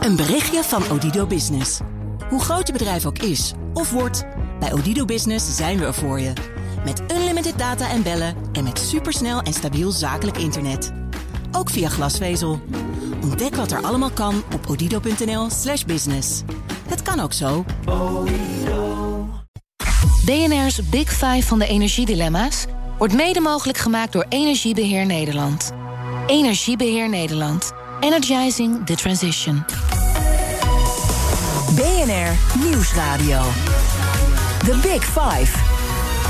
Een berichtje van Odido Business. Hoe groot je bedrijf ook is of wordt, bij Odido Business zijn we er voor je. Met unlimited data en bellen en met supersnel en stabiel zakelijk internet. Ook via glasvezel. Ontdek wat er allemaal kan op odido.nl/slash business. Het kan ook zo. BNR's Big Five van de energiedilemma's wordt mede mogelijk gemaakt door Energiebeheer Nederland. Energiebeheer Nederland. Energizing the transition. BNR Nieuwsradio. The Big Five.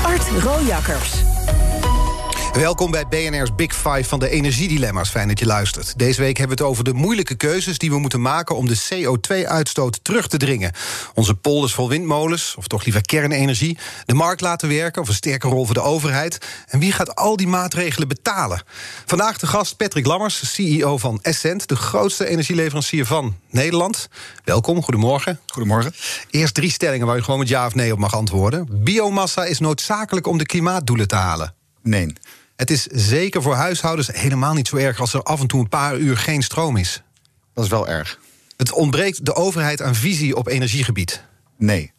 Art Rojakkers. Welkom bij BNR's Big Five van de energiedilemma's. Fijn dat je luistert. Deze week hebben we het over de moeilijke keuzes die we moeten maken om de CO2-uitstoot terug te dringen. Onze polders vol windmolens, of toch liever kernenergie, de markt laten werken of een sterke rol voor de overheid. En wie gaat al die maatregelen betalen? Vandaag de gast Patrick Lammers, CEO van Essent, de grootste energieleverancier van Nederland. Welkom, goedemorgen. Goedemorgen. Eerst drie stellingen waar je gewoon met ja of nee op mag antwoorden. Biomassa is noodzakelijk om de klimaatdoelen te halen. Nee. Het is zeker voor huishoudens helemaal niet zo erg als er af en toe een paar uur geen stroom is. Dat is wel erg. Het ontbreekt de overheid aan visie op energiegebied. Nee.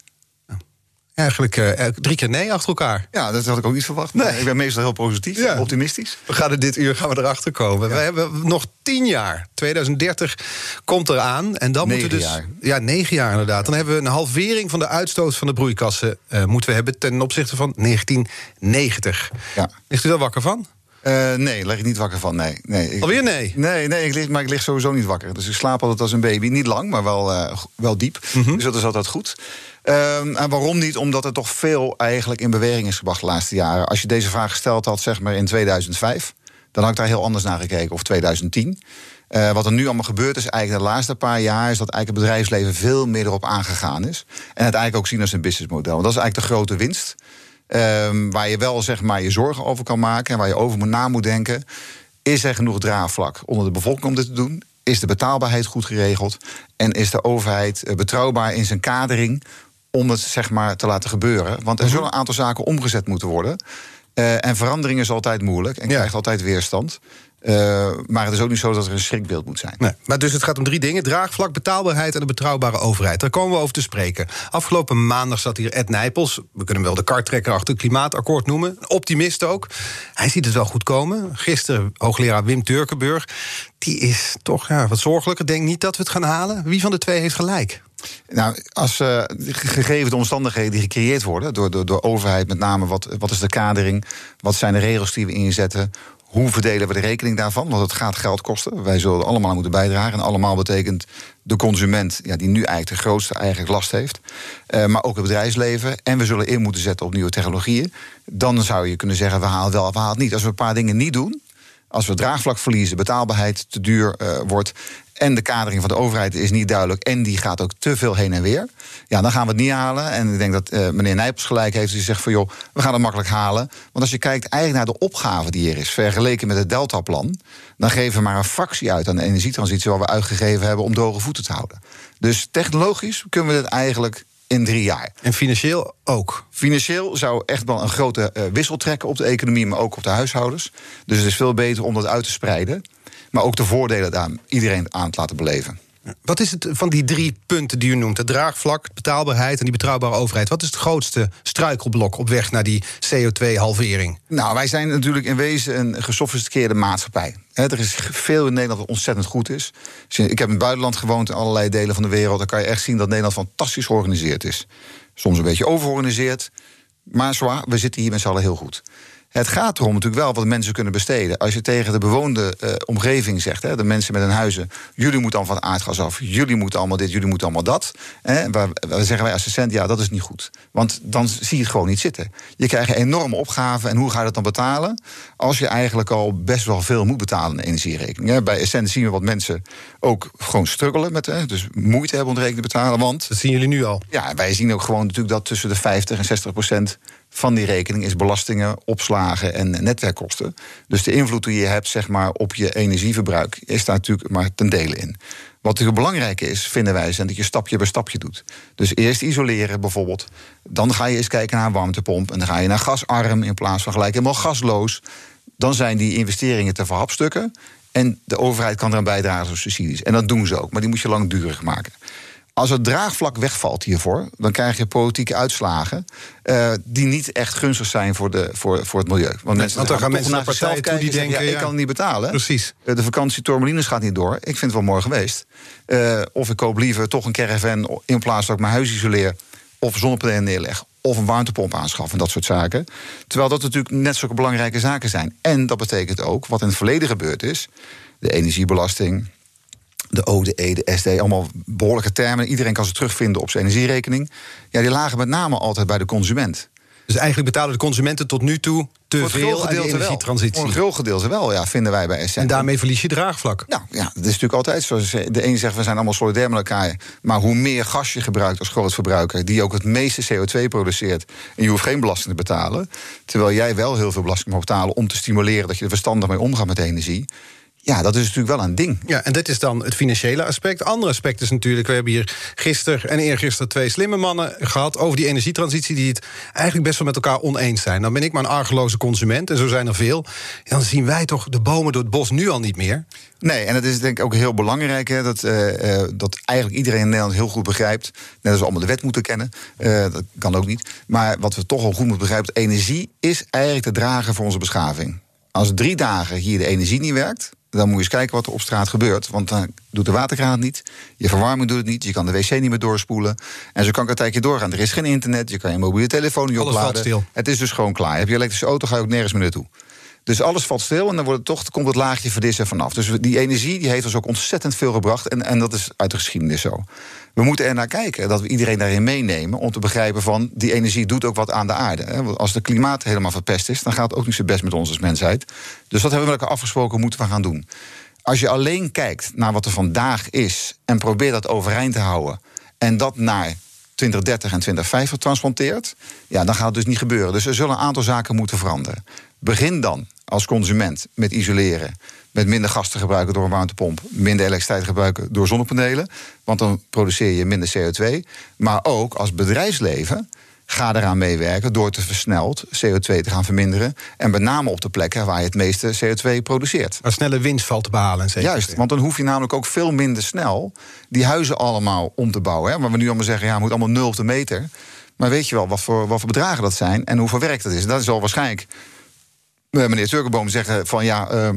Eigenlijk uh, drie keer nee achter elkaar. Ja, dat had ik ook niet verwacht. Nee. Ik ben meestal heel positief, ja. optimistisch. We gaan er dit uur gaan we erachter komen. Ja. We hebben nog tien jaar. 2030 komt eraan. En dan negen moeten we dus. Jaar. Ja, negen jaar inderdaad. Dan hebben we een halvering van de uitstoot van de broeikassen. Uh, moeten we hebben ten opzichte van 1990. Ja. Ligt u daar wakker van? Uh, nee, lig ik niet wakker van. Nee. nee ik, Alweer nee? Nee, nee ik lig, maar ik lig sowieso niet wakker. Dus ik slaap altijd als een baby. Niet lang, maar wel, uh, wel diep. Mm -hmm. Dus dat is altijd goed. Um, en waarom niet? Omdat er toch veel eigenlijk in beweging is gebracht de laatste jaren. Als je deze vraag gesteld had, zeg maar in 2005, dan had ik daar heel anders naar gekeken, of 2010. Uh, wat er nu allemaal gebeurd is, eigenlijk de laatste paar jaar, is dat eigenlijk het bedrijfsleven veel meer erop aangegaan is. En het eigenlijk ook zien als een businessmodel. Want dat is eigenlijk de grote winst. Um, waar je wel zeg maar je zorgen over kan maken en waar je over moet na moet denken. Is er genoeg draagvlak onder de bevolking om dit te doen? Is de betaalbaarheid goed geregeld? En is de overheid betrouwbaar in zijn kadering om het zeg maar te laten gebeuren? Want er zullen een aantal zaken omgezet moeten worden. Uh, en verandering is altijd moeilijk en ja. krijgt altijd weerstand. Uh, maar het is ook niet zo dat er een schrikbeeld moet zijn. Nee, maar dus het gaat om drie dingen: draagvlak, betaalbaarheid en een betrouwbare overheid. Daar komen we over te spreken. Afgelopen maandag zat hier Ed Nijpels. We kunnen hem wel de karttrekker achter het klimaatakkoord noemen. Een optimist ook. Hij ziet het wel goed komen. Gisteren hoogleraar Wim Turkenburg. Die is toch ja, wat zorgelijker. Denk niet dat we het gaan halen. Wie van de twee heeft gelijk? Nou, als uh, gegeven de omstandigheden die gecreëerd worden door, door, door overheid, met name wat, wat is de kadering, wat zijn de regels die we inzetten, hoe verdelen we de rekening daarvan? Want het gaat geld kosten. Wij zullen allemaal moeten bijdragen. En allemaal betekent de consument, ja, die nu eigenlijk de grootste eigenlijk last heeft. Uh, maar ook het bedrijfsleven. En we zullen in moeten zetten op nieuwe technologieën. Dan zou je kunnen zeggen, we halen wel, we halen het niet. Als we een paar dingen niet doen, als we draagvlak verliezen, betaalbaarheid te duur uh, wordt. En de kadering van de overheid is niet duidelijk. En die gaat ook te veel heen en weer. Ja, dan gaan we het niet halen. En ik denk dat uh, meneer Nijpels gelijk heeft. Die zegt van joh, we gaan het makkelijk halen. Want als je kijkt eigenlijk naar de opgave die er is. Vergeleken met het Deltaplan. Dan geven we maar een fractie uit aan de energietransitie. Waar we uitgegeven hebben om droge voeten te houden. Dus technologisch kunnen we dit eigenlijk in drie jaar. En financieel ook? Financieel zou echt wel een grote uh, wissel trekken op de economie, maar ook op de huishoudens. Dus het is veel beter om dat uit te spreiden. Maar ook de voordelen daar iedereen aan te laten beleven. Wat is het van die drie punten die u noemt? Het draagvlak, betaalbaarheid en die betrouwbare overheid. Wat is het grootste struikelblok op weg naar die CO2-halvering? Nou, wij zijn natuurlijk in wezen een gesofisticeerde maatschappij. He, er is veel in Nederland dat ontzettend goed is. Ik heb in het buitenland gewoond in allerlei delen van de wereld. Dan kan je echt zien dat Nederland fantastisch georganiseerd is. Soms een beetje overgeorganiseerd. Maar zwaar, we zitten hier met z'n allen heel goed. Het gaat erom natuurlijk wel wat mensen kunnen besteden. Als je tegen de bewoonde uh, omgeving zegt, hè, de mensen met hun huizen... jullie moeten allemaal van aardgas af, jullie moeten allemaal dit, jullie moeten allemaal dat. Hè, waar, waar zeggen wij als assistent, ja, dat is niet goed. Want dan zie je het gewoon niet zitten. Je krijgt een enorme opgave en hoe ga je dat dan betalen... als je eigenlijk al best wel veel moet betalen in energierekening. Hè. Bij Essent zien we wat mensen ook gewoon struggelen met... Hè, dus moeite hebben om de rekening te betalen, want... Dat zien jullie nu al? Ja, wij zien ook gewoon natuurlijk dat tussen de 50 en 60 procent van die rekening is belastingen, opslagen en netwerkkosten. Dus de invloed die je hebt zeg maar, op je energieverbruik is daar natuurlijk maar ten dele in. Wat natuurlijk belangrijk is, vinden wij, is dat je stapje bij stapje doet. Dus eerst isoleren bijvoorbeeld. Dan ga je eens kijken naar een warmtepomp. En dan ga je naar gasarm in plaats van gelijk helemaal gasloos. Dan zijn die investeringen te verhapstukken. En de overheid kan eraan bijdragen door subsidies. En dat doen ze ook, maar die moet je langdurig maken. Als het draagvlak wegvalt hiervoor, dan krijg je politieke uitslagen uh, die niet echt gunstig zijn voor, de, voor, voor het milieu. Want, nee, mensen want dan gaan mensen naar partijen toe die denken: ja, ik kan het niet betalen. Precies. Uh, de vakantie Tormelines gaat niet door. Ik vind het wel mooi geweest. Uh, of ik koop liever toch een caravan in plaats dat ik mijn huis isoleer, of zonnepanelen neerleg, of een warmtepomp aanschaffen, dat soort zaken. Terwijl dat natuurlijk net zulke belangrijke zaken zijn. En dat betekent ook, wat in het verleden gebeurd is, de energiebelasting, de O, de E, de SD, allemaal behoorlijke termen. Iedereen kan ze terugvinden op zijn energierekening. Ja, die lagen met name altijd bij de consument. Dus eigenlijk betalen de consumenten tot nu toe te veel aan de energietransitie. Voor een groot gedeelte wel, ja, vinden wij bij Essent. En daarmee verlies je draagvlak. Nou ja, dat is natuurlijk altijd zo. De een zegt we zijn allemaal solidair met elkaar. Maar hoe meer gas je gebruikt als grootverbruiker, die ook het meeste CO2 produceert, en je hoeft geen belasting te betalen. Terwijl jij wel heel veel belasting moet betalen om te stimuleren dat je er verstandig mee omgaat met energie. Ja, dat is natuurlijk wel een ding. Ja, en dit is dan het financiële aspect. Andere aspect is natuurlijk, we hebben hier gisteren en eergisteren twee slimme mannen gehad over die energietransitie, die het eigenlijk best wel met elkaar oneens zijn. Dan ben ik maar een argeloze consument, en zo zijn er veel. Dan zien wij toch de bomen door het bos nu al niet meer. Nee, en dat is denk ik ook heel belangrijk. Hè, dat, uh, dat eigenlijk iedereen in Nederland heel goed begrijpt. Net als we allemaal de wet moeten kennen. Uh, dat kan ook niet. Maar wat we toch al goed moeten begrijpen: energie is eigenlijk de drager voor onze beschaving. Als drie dagen hier de energie niet werkt, dan moet je eens kijken wat er op straat gebeurt. Want dan doet de waterkraan niet, je verwarming doet het niet, je kan de wc niet meer doorspoelen. En zo kan ik een tijdje doorgaan. Er is geen internet, je kan je mobiele telefoon niet Alles opladen. Stil. Het is dus gewoon klaar. Heb je elektrische auto, ga je ook nergens meer naartoe. Dus alles valt stil en dan wordt het toch, komt het laagje verdissen vanaf. Dus die energie die heeft ons ook ontzettend veel gebracht. En, en dat is uit de geschiedenis zo. We moeten er naar kijken, dat we iedereen daarin meenemen... om te begrijpen van, die energie doet ook wat aan de aarde. Als het klimaat helemaal verpest is... dan gaat het ook niet zo best met ons als mensheid. Dus dat hebben we elkaar afgesproken, moeten we gaan doen. Als je alleen kijkt naar wat er vandaag is... en probeert dat overeind te houden... en dat naar 2030 en 2050 transplanteert... ja, dan gaat het dus niet gebeuren. Dus er zullen een aantal zaken moeten veranderen. Begin dan als consument met isoleren met minder gas te gebruiken door een warmtepomp, minder elektriciteit gebruiken door zonnepanelen, want dan produceer je minder CO2. Maar ook als bedrijfsleven ga eraan meewerken door te versneld CO2 te gaan verminderen. En met name op de plekken waar je het meeste CO2 produceert. Waar snelle winst valt te behalen. Zeker. Juist, want dan hoef je namelijk ook veel minder snel die huizen allemaal om te bouwen. Hè. Maar we nu allemaal zeggen, ja, moet allemaal nul op de meter. Maar weet je wel wat voor, wat voor bedragen dat zijn en hoeveel werk dat is? Dat is al waarschijnlijk meneer Turkenboom zeggen van ja, uh,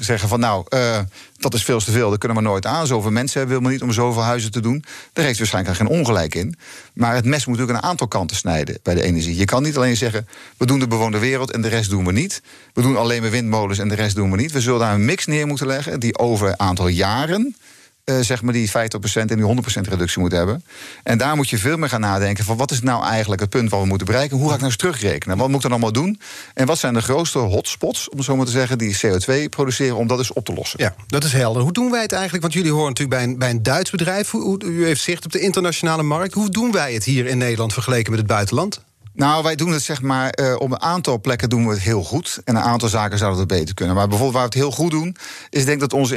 zeggen van nou, uh, dat is veel te veel, dat kunnen we nooit aan. Zoveel mensen hebben we niet om zoveel huizen te doen. Daar heeft waarschijnlijk geen ongelijk in. Maar het mes moet ook een aantal kanten snijden bij de energie. Je kan niet alleen zeggen, we doen de bewoonde wereld en de rest doen we niet. We doen alleen maar windmolens en de rest doen we niet. We zullen daar een mix neer moeten leggen die over een aantal jaren uh, zeg maar die 50% en die 100% reductie moet hebben. En daar moet je veel meer gaan nadenken van wat is nou eigenlijk het punt wat we moeten bereiken? Hoe ga ik nou eens terugrekenen? Wat moet ik dan allemaal doen? En wat zijn de grootste hotspots, om zo maar te zeggen, die CO2 produceren om dat eens op te lossen? Ja, dat is helder. Hoe doen wij het eigenlijk? Want jullie horen natuurlijk bij een, bij een Duits bedrijf. U heeft zicht op de internationale markt. Hoe doen wij het hier in Nederland vergeleken met het buitenland? Nou, wij doen het zeg maar uh, op een aantal plekken doen we het heel goed. En een aantal zaken zouden het beter kunnen. Maar bijvoorbeeld waar we het heel goed doen, is denk dat onze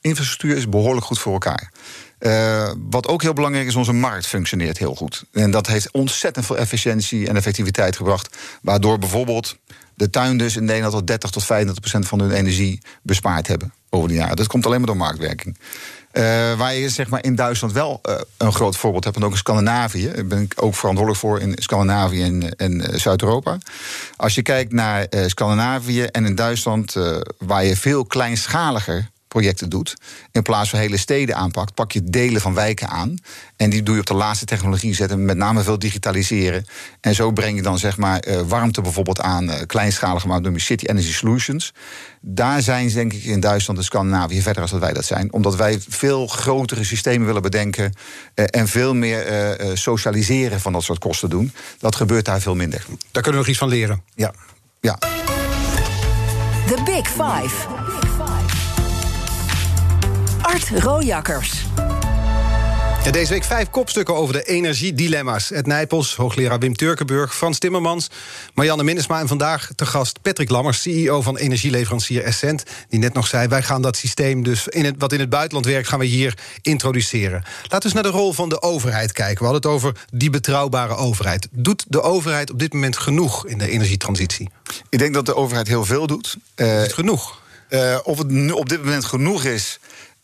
infrastructuur is, is behoorlijk goed voor elkaar. Uh, wat ook heel belangrijk is, onze markt functioneert heel goed. En dat heeft ontzettend veel efficiëntie en effectiviteit gebracht. Waardoor bijvoorbeeld de tuinders in Nederland tot 30 tot 35 procent van hun energie bespaard hebben over de jaren. Dat komt alleen maar door marktwerking. Uh, waar je zeg maar, in Duitsland wel uh, een groot voorbeeld hebt, en ook in Scandinavië. Daar ben ik ook verantwoordelijk voor in Scandinavië en, en Zuid-Europa. Als je kijkt naar Scandinavië en in Duitsland, waar je veel kleinschaliger projecten doet. In plaats van hele steden aanpakt, pak je delen van wijken aan. En die doe je op de laatste technologie zetten, met name veel digitaliseren. En zo breng je dan zeg maar uh, warmte bijvoorbeeld aan, uh, kleinschalig gemaakt door City Energy Solutions. Daar zijn ze denk ik in Duitsland en Scandinavië verder als dat wij dat zijn. Omdat wij veel grotere systemen willen bedenken uh, en veel meer socialiseren van dat soort kosten doen. Dat gebeurt daar veel minder. Daar kunnen we nog iets van leren. Ja. ja. The Big Five. Art Rojakkers. Ja, deze week vijf kopstukken over de energiedilemma's. Ed Nijpels, hoogleraar Wim Turkenburg, Frans Timmermans... Marianne Minnesma en vandaag te gast Patrick Lammers... CEO van energieleverancier Essent, die net nog zei... wij gaan dat systeem dus, in het, wat in het buitenland werkt... gaan we hier introduceren. Laten we eens naar de rol van de overheid kijken. We hadden het over die betrouwbare overheid. Doet de overheid op dit moment genoeg in de energietransitie? Ik denk dat de overheid heel veel doet. Uh, Is het genoeg? Uh, of het nu op dit moment genoeg is,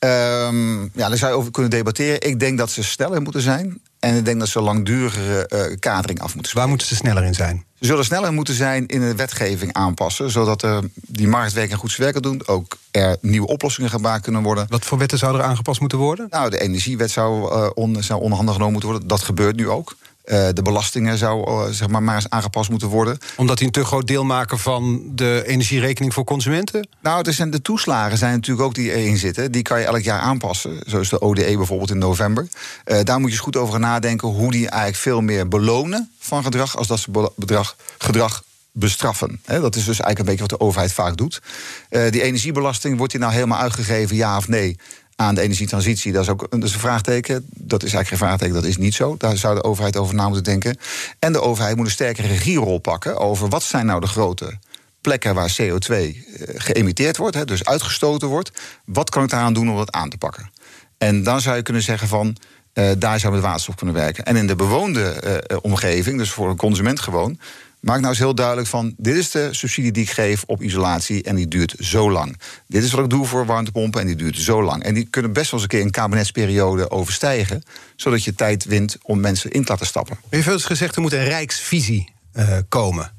um, ja, daar zou je over kunnen debatteren. Ik denk dat ze sneller moeten zijn. En ik denk dat ze langdurige uh, kadering af moeten Waar moeten ze sneller in zijn? Ze zullen sneller moeten zijn in de wetgeving aanpassen, zodat uh, die marktwerking goed zijn werk doen. Ook er nieuwe oplossingen gemaakt kunnen worden. Wat voor wetten zouden er aangepast moeten worden? Nou, de energiewet zou, uh, on, zou onderhanden genomen moeten worden. Dat gebeurt nu ook. Uh, de belastingen zou uh, zeg maar, maar eens aangepast moeten worden. Omdat die een te groot deel maken van de energierekening voor consumenten? Nou, er zijn de toeslagen zijn natuurlijk ook die erin zitten. Die kan je elk jaar aanpassen. Zoals de ODE bijvoorbeeld in november. Uh, daar moet je eens goed over nadenken hoe die eigenlijk veel meer belonen van gedrag. als dat ze bedrag, gedrag bestraffen. dat is dus eigenlijk een beetje wat de overheid vaak doet. die energiebelasting, wordt die nou helemaal uitgegeven, ja of nee? Aan de energietransitie. Dat is ook dat is een vraagteken. Dat is eigenlijk geen vraagteken, dat is niet zo. Daar zou de overheid over na moeten denken. En de overheid moet een sterke regierol pakken over wat zijn nou de grote plekken waar CO2 eh, geëmiteerd wordt, dus uitgestoten wordt. Wat kan ik daaraan doen om dat aan te pakken? En dan zou je kunnen zeggen van. Uh, daar zou met waterstof kunnen werken. En in de bewoonde uh, omgeving, dus voor een consument gewoon, Maak nou eens heel duidelijk van... dit is de subsidie die ik geef op isolatie en die duurt zo lang. Dit is wat ik doe voor warmtepompen en die duurt zo lang. En die kunnen best wel eens een keer een kabinetsperiode overstijgen... zodat je tijd wint om mensen in te laten stappen. U heeft eens gezegd, er moet een rijksvisie uh, komen.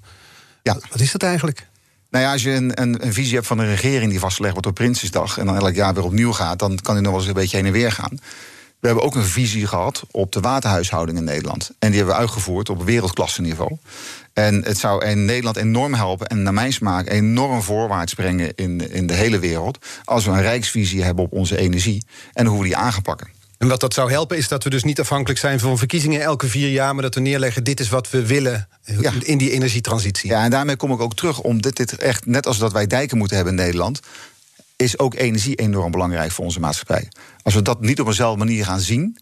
Ja. Wat is dat eigenlijk? Nou ja, als je een, een, een, visie hebt van een regering die vastgelegd wordt op Prinsjesdag... en dan elk jaar weer opnieuw gaat, dan kan die nog wel eens een beetje heen en weer gaan. We hebben ook een visie gehad op de waterhuishouding in Nederland. En die hebben we uitgevoerd op wereldklasse niveau. En het zou in Nederland enorm helpen en naar mijn smaak enorm voorwaarts brengen in, in de hele wereld. Als we een rijksvisie hebben op onze energie en hoe we die aangepakken. En wat dat zou helpen is dat we dus niet afhankelijk zijn van verkiezingen elke vier jaar, maar dat we neerleggen: dit is wat we willen in die energietransitie. Ja, en daarmee kom ik ook terug om dit, dit echt, net als dat wij dijken moeten hebben in Nederland, is ook energie enorm belangrijk voor onze maatschappij. Als we dat niet op eenzelfde manier gaan zien,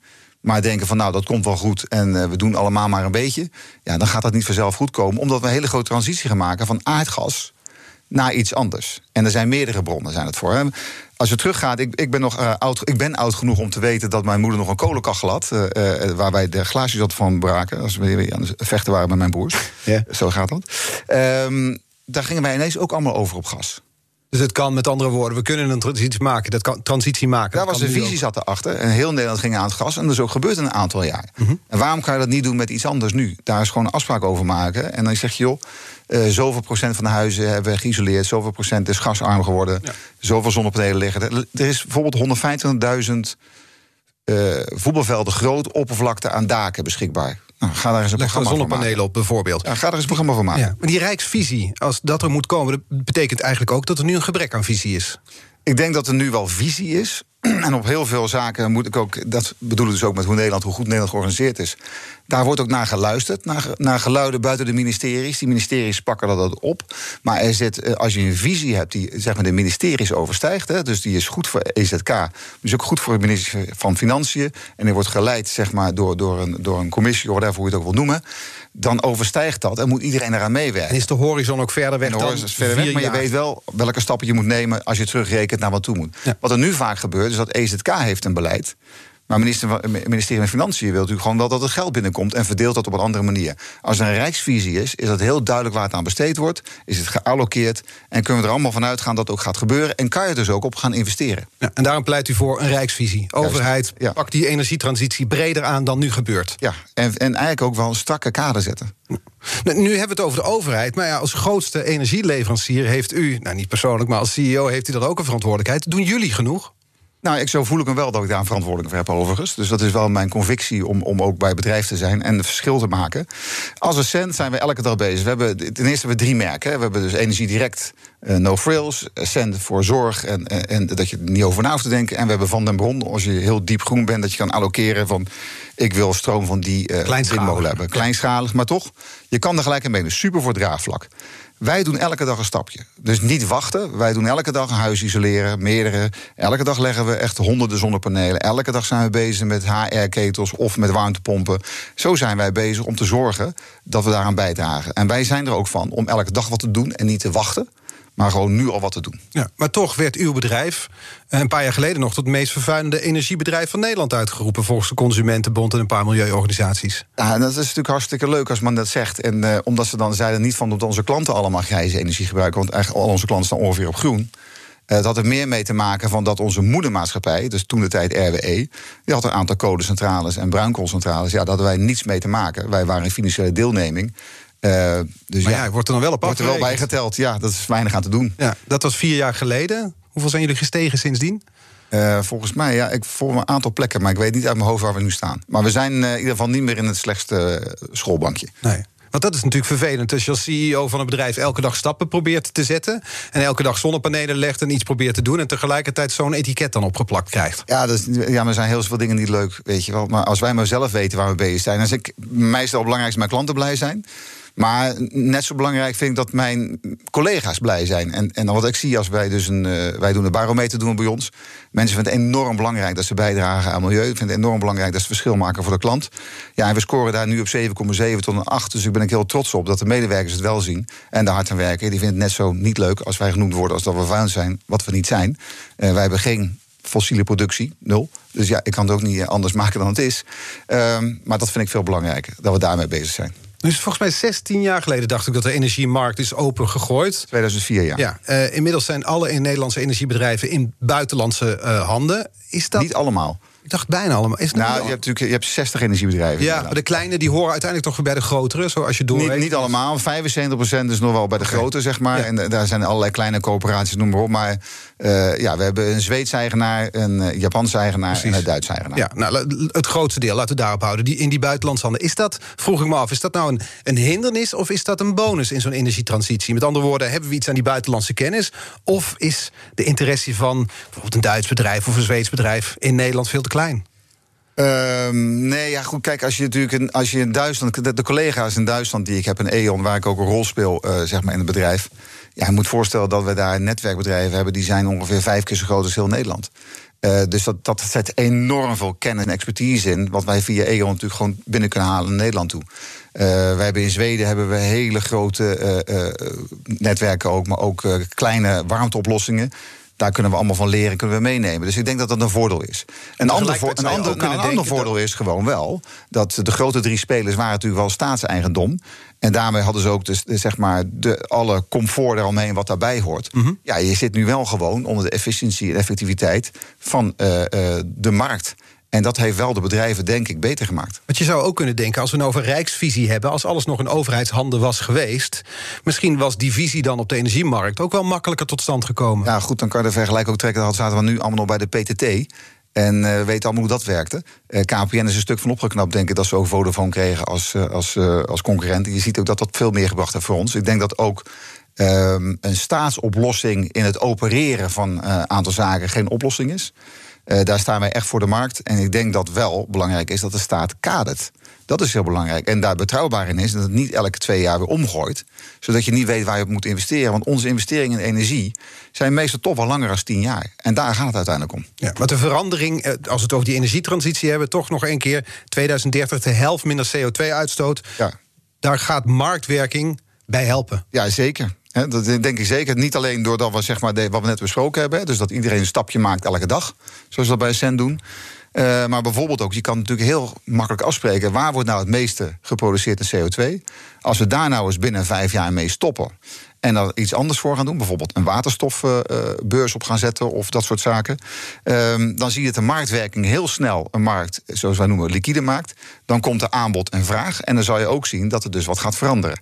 maar denken van nou, dat komt wel goed en uh, we doen allemaal maar een beetje. Ja, dan gaat dat niet vanzelf goed komen. Omdat we een hele grote transitie gaan maken van aardgas naar iets anders. En er zijn meerdere bronnen zijn het voor. Hè. Als je teruggaat, ik, ik, ben nog uh, oud, ik ben oud genoeg om te weten dat mijn moeder nog een kolenkachel had. Uh, uh, waar wij de glaasjes had van braken. Als we weer aan het vechten waren met mijn broers. Ja. Zo gaat dat. Um, daar gingen wij ineens ook allemaal over op gas. Dus het kan met andere woorden, we kunnen een transitie maken. Dat kan transitie maken. Daar was een visie zat erachter. En heel Nederland ging aan het gas. En dat is ook gebeurd in een aantal jaar. Mm -hmm. En waarom kan je dat niet doen met iets anders nu? Daar is gewoon een afspraak over maken. En dan zeg je, joh, uh, zoveel procent van de huizen hebben we geïsoleerd. Zoveel procent is gasarm geworden. Ja. Zoveel zonnepanelen liggen. Er is bijvoorbeeld 125.000 uh, voetbalvelden groot oppervlakte aan daken beschikbaar. Nou, ga daar eens een Leg programma zonnepanelen op, bijvoorbeeld. Ja, ga er eens een programma van maken. Ja, maar die rijksvisie, als dat er moet komen... dat betekent eigenlijk ook dat er nu een gebrek aan visie is. Ik denk dat er nu wel visie is. En op heel veel zaken moet ik ook... dat bedoel ik dus ook met hoe Nederland, hoe goed Nederland georganiseerd is... Daar wordt ook naar geluisterd, naar, naar geluiden buiten de ministeries. Die ministeries pakken dat op. Maar er zit, eh, als je een visie hebt die zeg maar, de ministeries overstijgt... Hè, dus die is goed voor EZK, dus ook goed voor het ministerie van Financiën... en die wordt geleid zeg maar, door, door, een, door een commissie, of hoe je het ook wil noemen dan overstijgt dat en moet iedereen eraan meewerken. En is de horizon ook verder weg? De horizon is verder weg, maar je weet wel welke stappen je moet nemen als je terugrekent naar wat toe moet. Ja. Wat er nu vaak gebeurt, is dat EZK heeft een beleid. Maar minister, ministerie van Financiën wil natuurlijk gewoon wel dat het geld binnenkomt en verdeelt dat op een andere manier. Als er een rijksvisie is, is dat heel duidelijk waar het aan besteed wordt, is het geallokeerd en kunnen we er allemaal van uitgaan dat het ook gaat gebeuren en kan je dus ook op gaan investeren. Ja, en daarom pleit u voor een rijksvisie. Overheid, ja. pak die energietransitie breder aan dan nu gebeurt. Ja, en, en eigenlijk ook wel een strakke kader zetten. Nou, nu hebben we het over de overheid, maar ja, als grootste energieleverancier heeft u, nou niet persoonlijk, maar als CEO heeft u er ook een verantwoordelijkheid. Doen jullie genoeg? Nou, ik, zo voel ik me wel dat ik daar een verantwoordelijk voor heb, overigens. Dus dat is wel mijn convictie om, om ook bij bedrijf te zijn en het verschil te maken. Als Ascent zijn we elke dag bezig. We hebben, ten eerste hebben we drie merken. We hebben dus Energie Direct, uh, No Frills, Ascent voor zorg en, en, en, dat je er niet over na hoeft te denken. En we hebben Van den Bron, als je heel diep groen bent, dat je kan allokeren van ik wil stroom van die uh, hebben. Kleinschalig, maar toch, je kan er gelijk aan mee. Super voor draagvlak. Wij doen elke dag een stapje. Dus niet wachten. Wij doen elke dag een huis isoleren, meerdere. Elke dag leggen we echt honderden zonnepanelen. Elke dag zijn we bezig met HR-ketels of met warmtepompen. Zo zijn wij bezig om te zorgen dat we daaraan bijdragen. En wij zijn er ook van om elke dag wat te doen en niet te wachten maar gewoon nu al wat te doen. Ja, maar toch werd uw bedrijf eh, een paar jaar geleden nog... tot het meest vervuilende energiebedrijf van Nederland uitgeroepen... volgens de Consumentenbond en een paar milieuorganisaties. Ja, dat is natuurlijk hartstikke leuk als men dat zegt. En uh, omdat ze dan zeiden niet van dat onze klanten allemaal grijze energie gebruiken... want eigenlijk al onze klanten staan ongeveer op groen... Uh, dat had er meer mee te maken van dat onze moedermaatschappij, dus toen de tijd RWE, die had een aantal kolencentrales en bruinkoolcentrales. Ja, daar hadden wij niets mee te maken. Wij waren in financiële deelneming. Uh, dus maar ja, ja, wordt er dan wel op Wordt er wel bij geteld, ja, dat is weinig aan te doen. Ja, dat was vier jaar geleden. Hoeveel zijn jullie gestegen sindsdien? Uh, volgens mij, ja, ik voor een aantal plekken, maar ik weet niet uit mijn hoofd waar we nu staan. Maar we zijn uh, in ieder geval niet meer in het slechtste schoolbankje. Nee. Want dat is natuurlijk vervelend. Als je als CEO van een bedrijf elke dag stappen probeert te zetten. en elke dag zonnepanelen legt en iets probeert te doen. en tegelijkertijd zo'n etiket dan opgeplakt krijgt. Ja, dat is, ja, maar er zijn heel veel dingen niet leuk, weet je wel. Maar als wij maar zelf weten waar we bezig zijn. Als ik, mij is het al belangrijk dat mijn klanten blij zijn. Maar net zo belangrijk vind ik dat mijn collega's blij zijn. En, en wat ik zie als wij dus een. Uh, wij doen een barometer doen bij ons. Mensen vinden het enorm belangrijk dat ze bijdragen aan milieu. Vinden het enorm belangrijk dat ze verschil maken voor de klant. Ja, en we scoren daar nu op 7,7 tot een 8. Dus ik ben ik heel trots op dat de medewerkers het wel zien. En de hard aan werken. Die vinden het net zo niet leuk als wij genoemd worden als dat we vuil zijn, wat we niet zijn. Uh, wij hebben geen fossiele productie, nul. Dus ja, ik kan het ook niet anders maken dan het is. Uh, maar dat vind ik veel belangrijker, dat we daarmee bezig zijn. Dus volgens mij 16 jaar geleden dacht ik dat de energiemarkt is opengegooid. 2004, ja. ja uh, inmiddels zijn alle in Nederlandse energiebedrijven in buitenlandse uh, handen. Is dat... Niet allemaal. Ik dacht bijna allemaal. Is nou, je hebt natuurlijk je hebt 60 energiebedrijven. Ja, maar de kleine die horen uiteindelijk toch weer bij de grotere, zoals je door. Niet, niet allemaal. 75% is nog wel bij de grote, zeg maar. En eh, daar zijn allerlei kleine coöperaties, noem maar op. Maar uh, ja, we hebben een Zweedse eigenaar, een uh, Japanse eigenaar Precies. en een Duitse eigenaar. Ja, nou, het grootste deel, laten we daarop houden. Die, in die buitenlandshanden. Is dat, vroeg ik me af, is dat nou een, een hindernis of is dat een bonus in zo'n energietransitie? Met andere woorden, hebben we iets aan die buitenlandse kennis? Of is de interesse van bijvoorbeeld een Duits bedrijf of een Zweeds bedrijf in Nederland veel te klein? Um, nee, ja, goed. Kijk, als je natuurlijk in, als je in Duitsland. De, de, collega's in Duitsland die ik heb, een E.ON, waar ik ook een rol speel, uh, zeg maar in het bedrijf. Ja, je moet voorstellen dat we daar netwerkbedrijven hebben die zijn ongeveer vijf keer zo groot als heel Nederland. Uh, dus dat, dat zet enorm veel kennis en expertise in. Wat wij via E.ON natuurlijk gewoon binnen kunnen halen naar Nederland toe. Uh, wij hebben in Zweden hebben we hele grote netwerken ook, maar ook kleine warmteoplossingen daar kunnen we allemaal van leren, kunnen we meenemen. Dus ik denk dat dat een voordeel is. Een ander, vo een ander, nou, een ander voordeel is gewoon wel dat de grote drie spelers waren natuurlijk wel staatseigendom. En daarmee hadden ze ook dus, zeg maar, de, alle comfort eromheen wat daarbij hoort. Mm -hmm. Ja, je zit nu wel gewoon onder de efficiëntie en effectiviteit van uh, uh, de markt. En dat heeft wel de bedrijven, denk ik, beter gemaakt. Want je zou ook kunnen denken, als we nou over rijksvisie hebben... als alles nog in overheidshanden was geweest... misschien was die visie dan op de energiemarkt... ook wel makkelijker tot stand gekomen. Ja, goed, dan kan je de vergelijking ook trekken. Dan zaten we nu allemaal nog bij de PTT... En uh, weten allemaal hoe dat werkte. Uh, KPN is een stuk van opgeknapt, denk ik, dat ze ook Vodafone kregen als, uh, als, als concurrent. En je ziet ook dat dat veel meer gebracht heeft voor ons. Ik denk dat ook um, een staatsoplossing in het opereren van een aantal zaken geen oplossing is. Uh, daar staan wij echt voor de markt. En ik denk dat wel belangrijk is dat de staat kadert. Dat is heel belangrijk. En daar betrouwbaar in is dat het niet elke twee jaar weer omgooit. Zodat je niet weet waar je op moet investeren. Want onze investeringen in energie zijn meestal toch wel langer dan tien jaar. En daar gaat het uiteindelijk om. Ja, maar de verandering, eh, als we het over die energietransitie hebben, toch nog een keer 2030 de helft minder CO2-uitstoot. Ja. Daar gaat marktwerking bij helpen. Ja, zeker dat denk ik zeker. Niet alleen doordat we, zeg maar, wat we net besproken hebben. Dus dat iedereen een stapje maakt elke dag. Zoals we dat bij Cent doen. Uh, maar bijvoorbeeld ook, je kan natuurlijk heel makkelijk afspreken... waar wordt nou het meeste geproduceerd in CO2? Als we daar nou eens binnen vijf jaar mee stoppen... en dan iets anders voor gaan doen, bijvoorbeeld een waterstofbeurs uh, op gaan zetten... of dat soort zaken, uh, dan zie je dat de marktwerking heel snel een markt... zoals wij noemen, liquide maakt. Dan komt er aanbod en vraag. En dan zal je ook zien dat er dus wat gaat veranderen.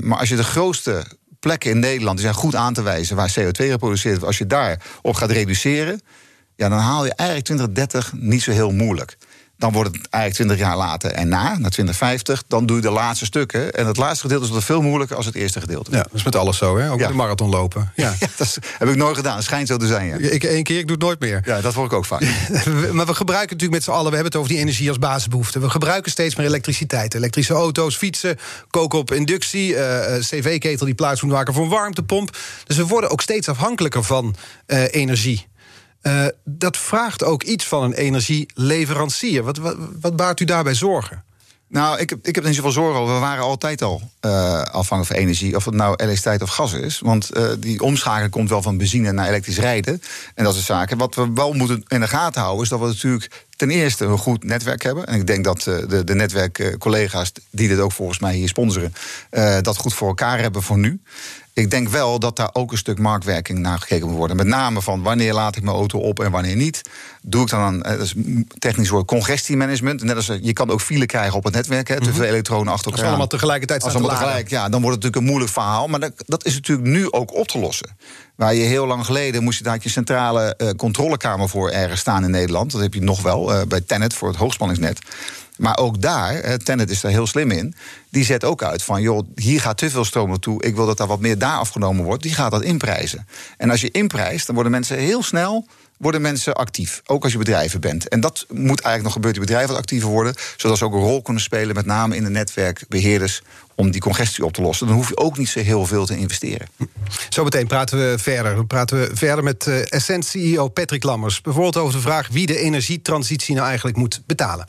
maar als je de grootste plekken in Nederland die zijn goed aan te wijzen waar CO2 geproduceerd wordt. Als je daarop gaat reduceren, ja, dan haal je eigenlijk 2030 niet zo heel moeilijk. Dan wordt het eigenlijk 20 jaar later en na, naar 2050, dan doe je de laatste stukken. En het laatste gedeelte is altijd veel moeilijker als het eerste gedeelte. Ja, dat is met alles zo, hè? Ook ja. de marathon lopen. Ja. ja dat heb ik nooit gedaan. Het schijnt zo te zijn. Ja. Ik één keer, ik doe het nooit meer. Ja, dat hoor ik ook vaak. maar we gebruiken natuurlijk met z'n allen, we hebben het over die energie als basisbehoefte. We gebruiken steeds meer elektriciteit. Elektrische auto's, fietsen, koken op inductie, uh, cv-ketel die plaats moet maken voor een warmtepomp. Dus we worden ook steeds afhankelijker van uh, energie. Uh, dat vraagt ook iets van een energieleverancier. Wat, wat, baart u daarbij zorgen? Nou, ik heb, ik heb niet zoveel zorgen over. We waren altijd al uh, afhankelijk van energie. Of het nou elektriciteit of gas is. Want uh, die omschakeling komt wel van benzine naar elektrisch rijden. En dat soort zaken. Wat we wel moeten in de gaten houden... is dat we natuurlijk ten eerste een goed netwerk hebben. En ik denk dat de, de netwerkcollega's... die dit ook volgens mij hier sponsoren... dat goed voor elkaar hebben voor nu. Ik denk wel dat daar ook een stuk marktwerking naar gekeken moet worden. Met name van wanneer laat ik mijn auto op en wanneer niet. Doe ik dan aan dat is technisch woord congestiemanagement. Net als je kan ook file krijgen op het netwerk. Hè, te veel elektronen achter elkaar. Als allemaal tegelijkertijd Als allemaal tegelijk, ja, dan wordt het natuurlijk een moeilijk verhaal. Maar dat, dat is natuurlijk nu ook op te lossen. Waar je heel lang geleden moest je daar je centrale uh, controlekamer voor ergens staan in Nederland. Dat heb je nog wel uh, bij Tenet voor het hoogspanningsnet. Maar ook daar, Tenet is daar heel slim in. Die zet ook uit van, joh, hier gaat te veel stroom naartoe. Ik wil dat daar wat meer daar afgenomen wordt. Die gaat dat inprijzen. En als je inprijst, dan worden mensen heel snel worden mensen actief. Ook als je bedrijven bent. En dat moet eigenlijk nog gebeuren, die bedrijven wat actiever worden. Zodat ze ook een rol kunnen spelen, met name in de netwerkbeheerders om die congestie op te lossen. Dan hoef je ook niet zo heel veel te investeren. Zometeen praten we verder. Dan praten we verder met uh, Essent CEO Patrick Lammers. Bijvoorbeeld over de vraag wie de energietransitie nou eigenlijk moet betalen.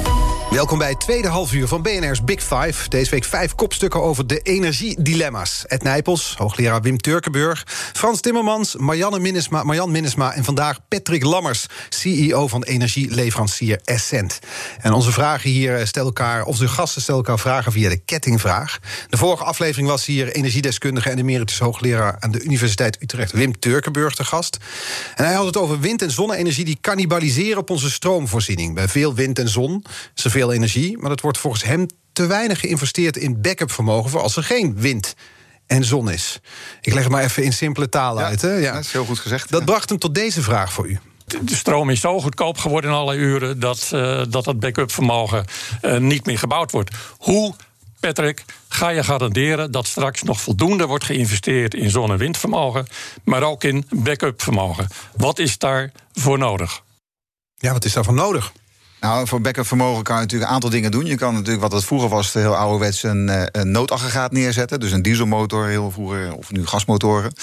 Welkom bij het tweede halfuur van BNR's Big Five. Deze week vijf kopstukken over de energiedilemma's. Ed Nijpels, hoogleraar Wim Turkenburg... Frans Timmermans, Marianne Minnesma, Marjan Minnesma... en vandaag Patrick Lammers, CEO van energieleverancier Essent. En onze vragen hier eh, stellen elkaar... of de gasten stellen elkaar vragen via de kettingvraag. De vorige aflevering was hier energiedeskundige... en emeritus hoogleraar aan de Universiteit Utrecht... Wim Turkenburg te gast. En hij had het over wind- en zonne-energie... die cannibaliseren op onze stroomvoorziening. Bij veel wind en zon veel energie, maar dat wordt volgens hem te weinig geïnvesteerd in backup vermogen voor als er geen wind en zon is. Ik leg het maar even in simpele taal uit. Hè? Ja. Dat is heel goed gezegd. Dat bracht hem tot deze vraag voor u. De stroom is zo goedkoop geworden in alle uren dat uh, dat, dat backup vermogen uh, niet meer gebouwd wordt. Hoe, Patrick, ga je garanderen dat straks nog voldoende wordt geïnvesteerd in zon- en windvermogen, maar ook in backup vermogen? Wat is daarvoor nodig? Ja, wat is daarvoor nodig? Nou, voor vermogen kan je natuurlijk een aantal dingen doen. Je kan natuurlijk, wat het vroeger was, heel ouderwets een, eh, een noodaggregaat neerzetten. Dus een dieselmotor, heel vroeger, of nu gasmotoren.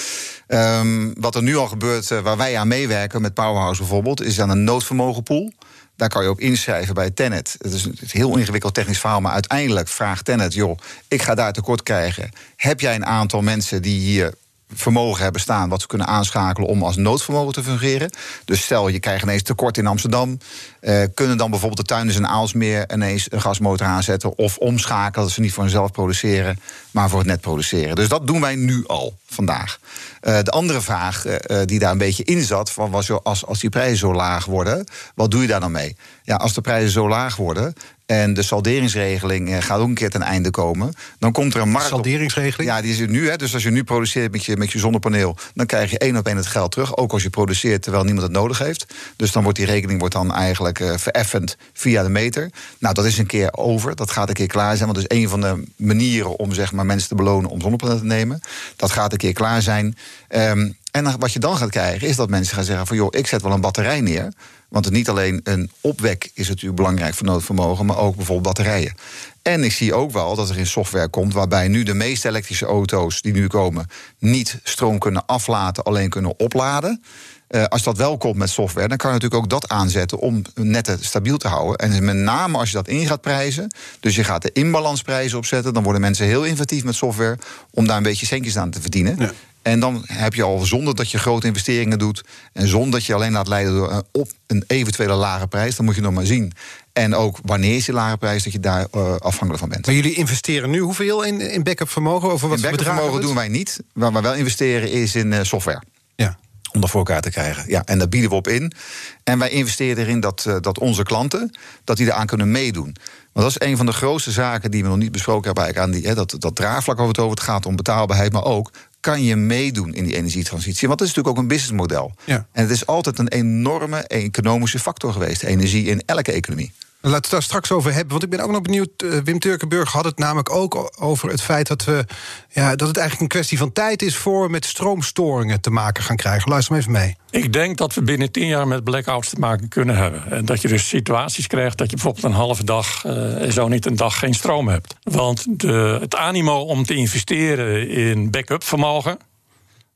Um, wat er nu al gebeurt, uh, waar wij aan meewerken, met Powerhouse bijvoorbeeld, is aan een noodvermogenpool. Daar kan je op inschrijven bij Tenet. Het is een heel ingewikkeld technisch verhaal, maar uiteindelijk vraagt Tenet: joh, ik ga daar tekort krijgen. Heb jij een aantal mensen die hier vermogen hebben staan wat ze kunnen aanschakelen om als noodvermogen te fungeren. Dus stel je krijgt ineens tekort in Amsterdam, uh, kunnen dan bijvoorbeeld de tuinders in Aalsmeer ineens een gasmotor aanzetten of omschakelen dat ze niet voor hunzelf produceren, maar voor het net produceren. Dus dat doen wij nu al vandaag. Uh, de andere vraag uh, die daar een beetje in zat, van was als, als die prijzen zo laag worden, wat doe je daar dan mee? Ja, als de prijzen zo laag worden, en de salderingsregeling eh, gaat ook een keer ten einde komen. Dan komt er een markt. Salderingsregeling? Ja, die is er nu. Hè. Dus als je nu produceert met je, met je zonnepaneel, dan krijg je één op één het geld terug. Ook als je produceert terwijl niemand het nodig heeft. Dus dan wordt die rekening wordt dan eigenlijk uh, vereffend via de meter. Nou, dat is een keer over. Dat gaat een keer klaar zijn. Want dat is een van de manieren om zeg maar, mensen te belonen om zonnepanelen te nemen. Dat gaat een keer klaar zijn. Um, en wat je dan gaat krijgen, is dat mensen gaan zeggen: van joh, ik zet wel een batterij neer. Want niet alleen een opwek is natuurlijk belangrijk voor noodvermogen, maar ook bijvoorbeeld batterijen. En ik zie ook wel dat er in software komt waarbij nu de meeste elektrische auto's die nu komen niet stroom kunnen aflaten, alleen kunnen opladen. Uh, als dat wel komt met software, dan kan je natuurlijk ook dat aanzetten om netten stabiel te houden. En met name als je dat in gaat prijzen, dus je gaat de inbalansprijzen opzetten, dan worden mensen heel inventief met software om daar een beetje centjes aan te verdienen. Ja. En dan heb je al zonder dat je grote investeringen doet. En zonder dat je alleen laat leiden door een, op een eventuele lage prijs. Dan moet je nog maar zien. En ook wanneer is die lage prijs, dat je daar uh, afhankelijk van bent. Maar jullie investeren nu hoeveel in, in backup vermogen? Over wat in backup vermogen doen wij niet. Waar we wel investeren is in uh, software. Ja. Om dat voor elkaar te krijgen. Ja, en daar bieden we op in. En wij investeren erin dat, uh, dat onze klanten dat die eraan kunnen meedoen. Want dat is een van de grootste zaken die we nog niet besproken hebben. Eigenlijk aan die, hè, dat, dat draagvlak over het over. Het gaat om betaalbaarheid, maar ook kan je meedoen in die energietransitie? Want dat is natuurlijk ook een businessmodel. Ja. En het is altijd een enorme economische factor geweest, energie in elke economie. Laten we het daar straks over hebben. Want ik ben ook nog benieuwd. Uh, Wim Turkenburg had het namelijk ook over het feit dat, we, ja, dat het eigenlijk een kwestie van tijd is voor we met stroomstoringen te maken gaan krijgen. Luister maar even mee. Ik denk dat we binnen tien jaar met blackouts te maken kunnen hebben. En dat je dus situaties krijgt dat je bijvoorbeeld een halve dag, uh, zo niet een dag, geen stroom hebt. Want de, het animo om te investeren in backup vermogen,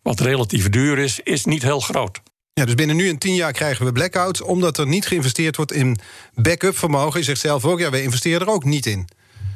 wat relatief duur is, is niet heel groot. Ja, dus binnen nu en tien jaar krijgen we blackouts... omdat er niet geïnvesteerd wordt in backup vermogen. Je zegt zelf ook, ja, we investeren er ook niet in.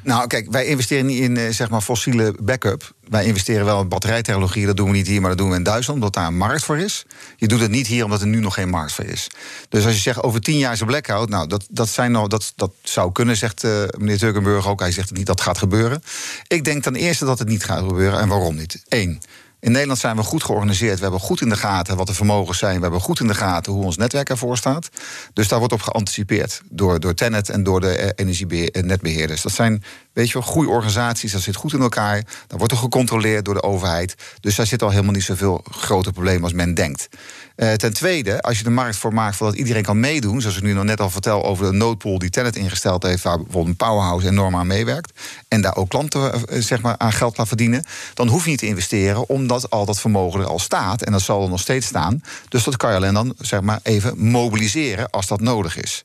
Nou, kijk, wij investeren niet in eh, zeg maar fossiele backup. Wij investeren wel in batterijtechnologie. Dat doen we niet hier, maar dat doen we in Duitsland, omdat daar een markt voor is. Je doet het niet hier, omdat er nu nog geen markt voor is. Dus als je zegt over tien jaar is een blackout, nou, dat, dat, zijn nou, dat, dat zou kunnen, zegt uh, meneer Turkenburg ook. Hij zegt niet, dat gaat gebeuren. Ik denk ten eerste dat het niet gaat gebeuren. En waarom niet? Eén. In Nederland zijn we goed georganiseerd. We hebben goed in de gaten wat de vermogens zijn. We hebben goed in de gaten hoe ons netwerk ervoor staat. Dus daar wordt op geanticipeerd door, door Tenet en door de energienetbeheerders. Dat zijn Weet je wel, goede organisaties, dat zit goed in elkaar. Dan wordt er gecontroleerd door de overheid. Dus daar zit al helemaal niet zoveel grote problemen als men denkt. Uh, ten tweede, als je de markt voor maakt dat iedereen kan meedoen, zoals ik nu nog net al vertel over de noodpool die Tenet ingesteld heeft, waar bijvoorbeeld een powerhouse enorm aan meewerkt, en daar ook klanten uh, zeg maar, aan geld laten verdienen, dan hoef je niet te investeren, omdat al dat vermogen er al staat. En dat zal er nog steeds staan. Dus dat kan je alleen dan zeg maar, even mobiliseren als dat nodig is.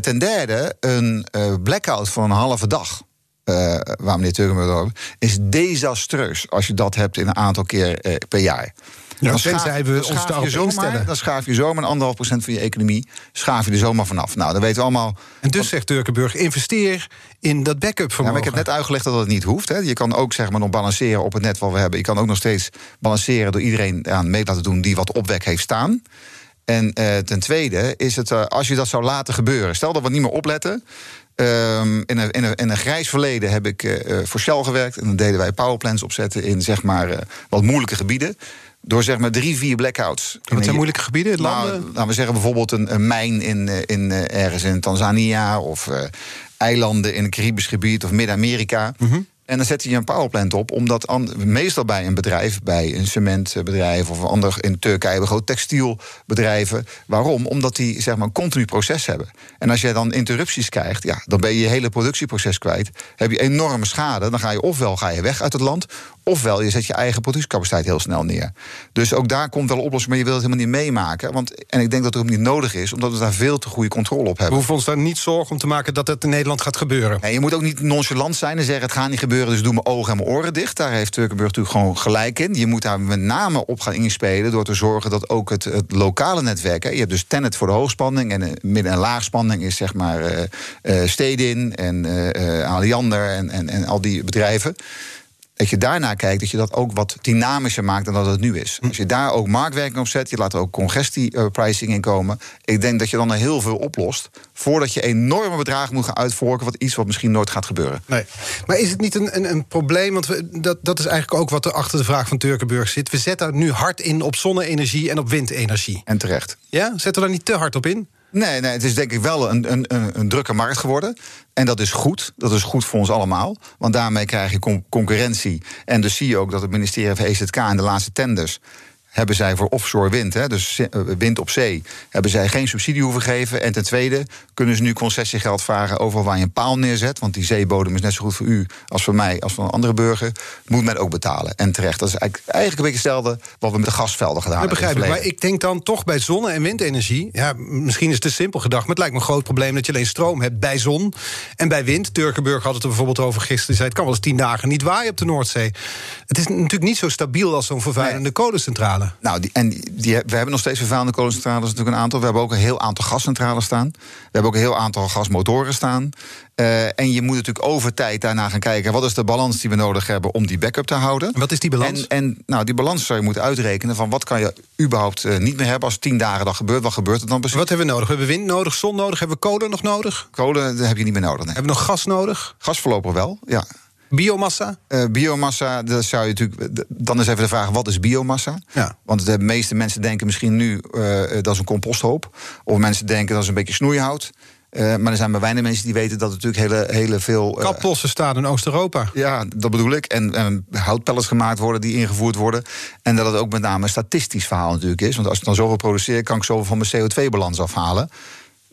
Ten derde, een blackout van een halve dag waar meneer Turgenburg over, is desastreus als je dat hebt in een aantal keer per jaar. Ja, dan schaaf, we ons daarop je zomaar, Dan schaaf je zomaar een anderhalf procent van je economie... schaaf je er zomaar vanaf. Nou, dan weten we allemaal... En dus zegt Turkenburg, investeer in dat backup vermogen. Ja, maar ik heb net uitgelegd dat dat niet hoeft. Hè. Je kan ook zeg maar, nog balanceren op het net wat we hebben. Je kan ook nog steeds balanceren door iedereen aan mee laten doen... die wat opwek heeft staan. En uh, ten tweede is het, uh, als je dat zou laten gebeuren... stel dat we niet meer opletten... Um, in, een, in, een, in, een, grijs verleden heb ik uh, voor Shell gewerkt. En dan deden wij powerplants opzetten in zeg maar, uh, wat moeilijke gebieden. Door zeg maar drie, vier blackouts. Wat zijn moeilijke gebieden? Nou, landen? Nou, we zeggen bijvoorbeeld een, een mijn in, in, ergens in Tanzania... of eilanden in een Caribisch gebied of Midden-Amerika. Mm -hmm. En dan zet je een powerplant op, omdat meestal bij een bedrijf, bij een cementbedrijf of een ander in Turkije, grote textielbedrijven. Waarom? Omdat die zeg maar een continu proces hebben. En als jij dan interrupties krijgt, ja, dan ben je je hele productieproces kwijt. Heb je enorme schade, dan ga je ofwel ga je weg uit het land, ofwel je zet je eigen productiecapaciteit heel snel neer. Dus ook daar komt wel een oplossing, maar je wilt het helemaal niet meemaken. Want, en ik denk dat het ook niet nodig is, omdat we daar veel te goede controle op hebben. We hoeven ons daar niet zorgen om te maken dat het in Nederland gaat gebeuren. Nee, je moet ook niet nonchalant zijn en zeggen het gaat niet gebeuren dus doe mijn ogen en mijn oren dicht. Daar heeft Turkenburg natuurlijk gewoon gelijk in. Je moet daar met name op gaan inspelen door te zorgen dat ook het, het lokale netwerk. Hè, je hebt dus Tenet voor de hoogspanning en midden- en laagspanning is zeg maar uh, uh, Stedin en uh, Aliander en, en, en al die bedrijven dat je daarna kijkt, dat je dat ook wat dynamischer maakt dan dat het nu is. Als je daar ook marktwerking op zet, je laat er ook congestiepricing in komen. Ik denk dat je dan heel veel oplost. Voordat je enorme bedragen moet gaan uitvorken, wat iets wat misschien nooit gaat gebeuren. Nee. Maar is het niet een, een, een probleem? Want we, dat, dat is eigenlijk ook wat er achter de vraag van Turkenburg zit. We zetten nu hard in op zonne-energie en op windenergie. En terecht. Ja, zetten we daar niet te hard op in? Nee, nee, het is denk ik wel een, een, een drukke markt geworden. En dat is goed. Dat is goed voor ons allemaal. Want daarmee krijg je concurrentie. En dus zie je ook dat het ministerie van EZK in de laatste tenders hebben zij voor offshore wind, hè, dus eh, wind op zee, hebben zij geen subsidie hoeven geven. En ten tweede kunnen ze nu concessiegeld vragen over waar je een paal neerzet. Want die zeebodem is net zo goed voor u als voor mij, als voor een andere burger. Moet men ook betalen. En terecht. Dat is eigenlijk, eigenlijk een beetje hetzelfde wat we met de gasvelden gedaan hebben. Begrijp ik. Maar ik denk dan toch bij zonne- en windenergie. Ja, misschien is het te simpel gedacht, maar het lijkt me een groot probleem dat je alleen stroom hebt bij zon en bij wind. Turkenburg had het er bijvoorbeeld over gisteren. zei het kan wel eens tien dagen niet waaien op de Noordzee. Het is natuurlijk niet zo stabiel als zo'n vervuilende nee. kolencentrale. Nou, die, en die, we hebben nog steeds vervuilende kolencentrales, natuurlijk een aantal. We hebben ook een heel aantal gascentrales staan. We hebben ook een heel aantal gasmotoren staan. Uh, en je moet natuurlijk over tijd daarna gaan kijken... wat is de balans die we nodig hebben om die backup te houden. Wat is die balans? En, en nou, die balans zou je moeten uitrekenen... van wat kan je überhaupt uh, niet meer hebben als tien dagen dat gebeurt. Wat gebeurt er dan precies? Wat hebben we nodig? We hebben wind nodig, zon nodig. Hebben we kolen nog nodig? Kolen heb je niet meer nodig, nee. Hebben we nog gas nodig? Gas voorlopig wel, ja. Biomassa? Uh, biomassa, dat zou je natuurlijk. Dan is even de vraag: wat is biomassa? Ja. Want de meeste mensen denken misschien nu uh, dat is een composthoop. Of mensen denken dat is een beetje snoeihout. Uh, maar er zijn maar weinig mensen die weten dat er natuurlijk hele, hele veel. Kaplossen staan in Oost-Europa. Ja, dat bedoel ik. En, en houtpellets gemaakt worden die ingevoerd worden. En dat het ook met name een statistisch verhaal natuurlijk is. Want als ik dan zoveel produceer, kan ik zoveel van mijn CO2-balans afhalen.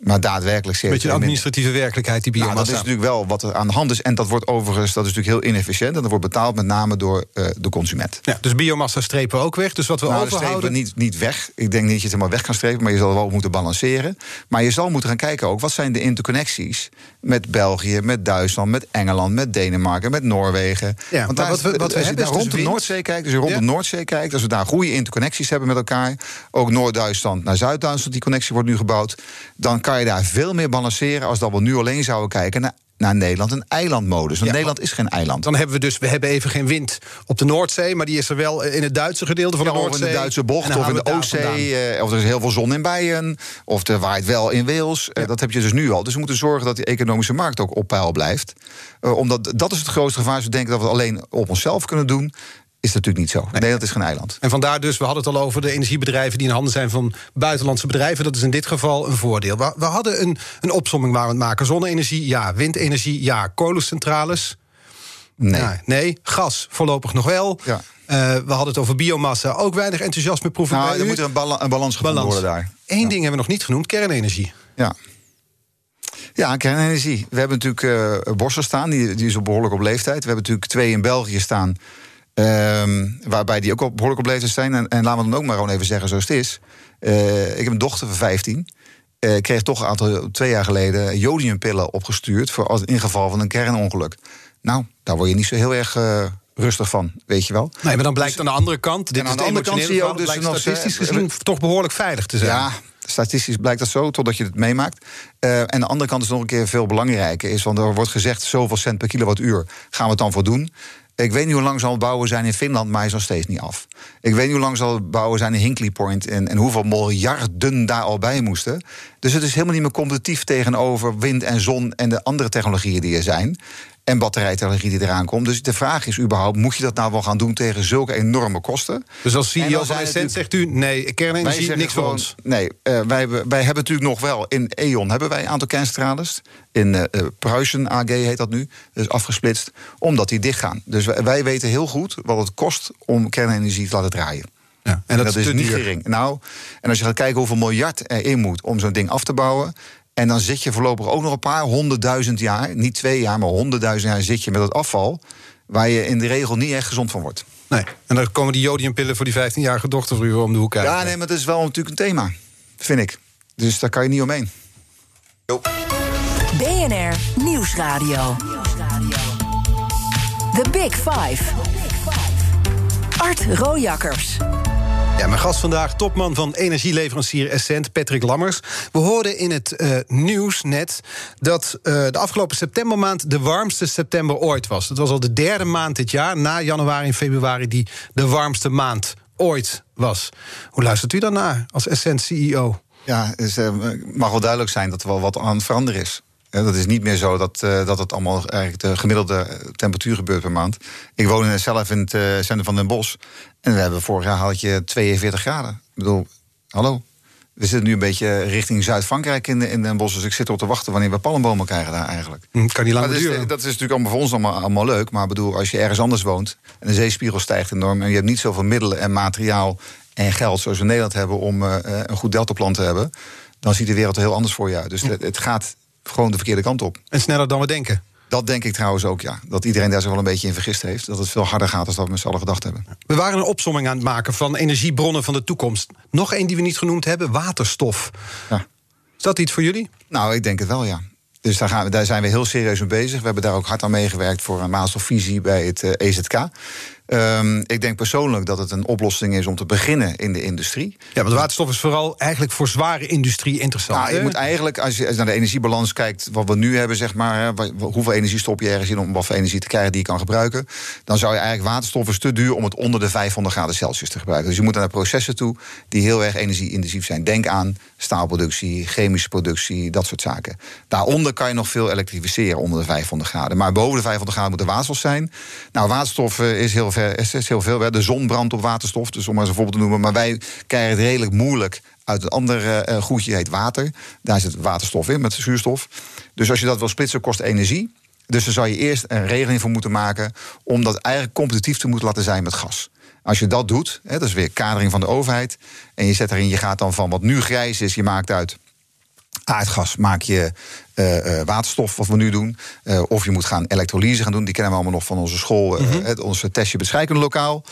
Maar daadwerkelijk zeer. Beetje de administratieve werkelijkheid, die biomassa. Nou, dat is natuurlijk wel wat er aan de hand is. En dat wordt overigens dat is natuurlijk heel inefficiënt. En dat wordt betaald met name door uh, de consument. Ja, dus biomassa strepen we ook weg. Dus wat we nou, overhouden... strepen we niet, niet weg. Ik denk niet dat je het helemaal weg kan strepen. Maar je zal wel moeten balanceren. Maar je zal moeten gaan kijken ook... wat zijn de interconnecties met België, met Duitsland... met Engeland, met Denemarken, met Noorwegen. Ja, Want daar, wat we, wat we als je daar dus rond de Noordzee kijkt... als je rond ja? de Noordzee kijkt... als we daar goede interconnecties hebben met elkaar... ook Noord-Duitsland naar Zuid-Duitsland... die connectie wordt nu gebouwd... dan kan je daar veel meer balanceren als dat we nu alleen zouden kijken naar, naar Nederland een eilandmodus. Want Ja, Nederland is geen eiland. Dan hebben we dus, we hebben even geen wind op de Noordzee, maar die is er wel in het Duitse gedeelte van Ja, de of Noordzee. in de Duitse bocht, of in de Oostzee, eh, of er is heel veel zon in Bijen, of er waait wel in Wales. Eh, Dat heb je dus nu al. Dus we moeten zorgen dat die economische markt ook op peil blijft. Eh, omdat dat is het grootste gevaar. Als we denken dat we het alleen op onszelf kunnen doen, is dat natuurlijk niet zo. Nederland is geen eiland. En vandaar dus, we hadden het al over de energiebedrijven die in handen zijn van buitenlandse bedrijven. Dat is in dit geval een voordeel. We, we hadden een, een opsomming waar we het maken. Zonne-energie, ja. Windenergie, ja. Kolencentrales, Nee. ja. nee. Gas, voorlopig nog wel. Ja. Eh, we hadden het over biomassa, ook weinig enthousiasme proeven Nou, bij er moet een, een balans gevonden worden daar. Eén ding hebben we nog niet genoemd, kernenergie. Ja. Ja, kernenergie. We hebben natuurlijk Borstel staan, die, die is op behoorlijk op leeftijd. We hebben natuurlijk twee in België staan, ehm, waarbij die ook behoorlijk op leeftijd zijn. En, en laten we dan ook maar gewoon even zeggen zoals het is. Eh, ik heb een dochter van 15. Eh, kreeg toch een aantal, twee jaar geleden jodiumpillen opgestuurd... voor als in geval van een kernongeluk. Nou, daar word je niet zo heel erg eh, rustig van, weet je wel. Nee, maar dan blijkt aan de andere kant, dit Dus- aan de de andere kant zie je ook dus nog, statistisch gezien toch behoorlijk veilig te zijn. Ja, statistisch blijkt dat zo, totdat je het meemaakt. En de andere kant is nog een keer veel belangrijker. Is, want er wordt gezegd, zoveel cent per kilowattuur gaan we het dan voor doen. Ik weet niet hoe lang zal het bouwen zijn in Finland, maar hij is nog steeds niet af. Ik weet niet hoe lang zal het bouwen zijn in Hinkley Point... en, en hoeveel miljarden daar al bij moesten. Dus het is helemaal niet meer competitief tegenover wind en zon... en de andere technologieën die er zijn. En batterijtechnologie die eraan komt. Dus de vraag is überhaupt, moet je dat nou wel gaan doen... tegen zulke enorme kosten? Dus als CEO van Essent zegt u... nee, kernenergie, niks voor ons. Nee, eh, wij, hebben, wij hebben natuurlijk nog wel in E.ON hebben wij een aantal kerncentrales. In eh, Pruisen AG heet dat nu. Dus afgesplitst, omdat die dichtgaan. Dus wij, wij weten heel goed wat het kost om kernenergie te laten draaien. Ja, En dat, is niet gering. Nou, en als je gaat kijken hoeveel miljard erin moet om zo'n ding af te bouwen. En dan zit je voorlopig ook nog een paar honderdduizend jaar, niet twee jaar, maar honderdduizend jaar zit je met het afval. Waar je in de regel niet echt gezond van wordt. Nee. En dan komen die jodiumpillen voor die 15-jarige dochter voor u om de hoek kijken. Ja, nee, maar het is wel natuurlijk een thema, vind ik. Dus daar kan je niet omheen. BNR Nieuwsradio. The Big Five. Art Rojakkers. Ja, mijn gast vandaag, topman van energieleverancier Essent, Patrick Lammers. We hoorden in het eh, nieuws net dat eh, de afgelopen septembermaand de warmste september ooit was. Het was al de derde maand dit jaar, na januari en februari, die de warmste maand ooit was. Hoe luistert u dan naar als Essent CEO? Ja, dus, eh, het mag wel duidelijk zijn dat er wel wat aan het veranderen is. Dat is niet meer zo dat, eh, dat het allemaal eigenlijk de gemiddelde temperatuur gebeurt per maand. Ik woon zelf in het eh, centrum van Den Bosch. En we hebben vorig jaar had je 42 graden. Ik bedoel, hallo. We zitten nu een beetje richting Zuid-Frankrijk in, de- in Den Bosch. Dus ik zit erop te wachten wanneer we palmbomen krijgen daar eigenlijk. Hm, kan niet lang dat, is, duren. dat is natuurlijk allemaal voor ons allemaal, allemaal leuk. Maar bedoel, als je ergens anders woont en de zeespiegel stijgt enorm... en je hebt niet zoveel middelen en materiaal en geld zoals we in Nederland hebben... om eh, een goed deltaplan te hebben, dan ziet de wereld er heel anders voor je uit. Dus het, het gaat gewoon de verkeerde kant op. En sneller dan we denken. Dat denk ik trouwens ook, ja. Dat iedereen daar zich wel een beetje in vergist heeft. Dat het veel harder gaat dan dat we met z'n allen gedacht hebben. We waren een opsomming aan het maken van energiebronnen van de toekomst. Nog één die we niet genoemd hebben, waterstof. Ja. Is dat iets voor jullie? Nou, ik denk het wel, ja. Dus daar, gaan we, daar zijn we heel serieus mee bezig. We hebben daar ook hard aan meegewerkt voor een maatstofvisie bij het eh, EZK. Ehm, ik denk persoonlijk dat het een oplossing is om te beginnen in de industrie. Ja, want waterstof is vooral eigenlijk voor zware industrie interessant. Nou, je moet eigenlijk, als je, naar de energiebalans kijkt, wat we nu hebben, zeg maar, hè, hoeveel energie stop je ergens in om wat voor energie te krijgen die je kan gebruiken, dan zou je eigenlijk waterstof is te duur om het onder de 500 graden Celsius te gebruiken. Dus je moet naar processen toe die heel erg energie-intensief zijn. Denk aan staalproductie, chemische productie, dat soort zaken. Daaronder kan je nog veel elektrificeren onder de 500 graden. Maar boven de 500 graden moet er waterstof zijn. Nou, waterstof eh, is heel, ver, is veel. De zon brandt op waterstof, dus om maar eens een voorbeeld te noemen. Maar wij krijgen het redelijk moeilijk uit een ander eh, goedje, heet water. Daar zit waterstof in met zuurstof. Dus als je dat wil splitsen, kost energie. Dus daar zou je eerst een regeling voor moeten maken... om dat eigenlijk competitief te moeten laten zijn met gas. Als je dat doet, hè, dat is weer kadering van de overheid... en je zet erin, je gaat dan van wat nu grijs is... je maakt uit aardgas maak je eh, eh, waterstof, wat we nu doen. Eh, of je moet gaan elektrolyse gaan doen. Die kennen we allemaal nog van onze school, eh, het, onze testje bescheikunde lokaal.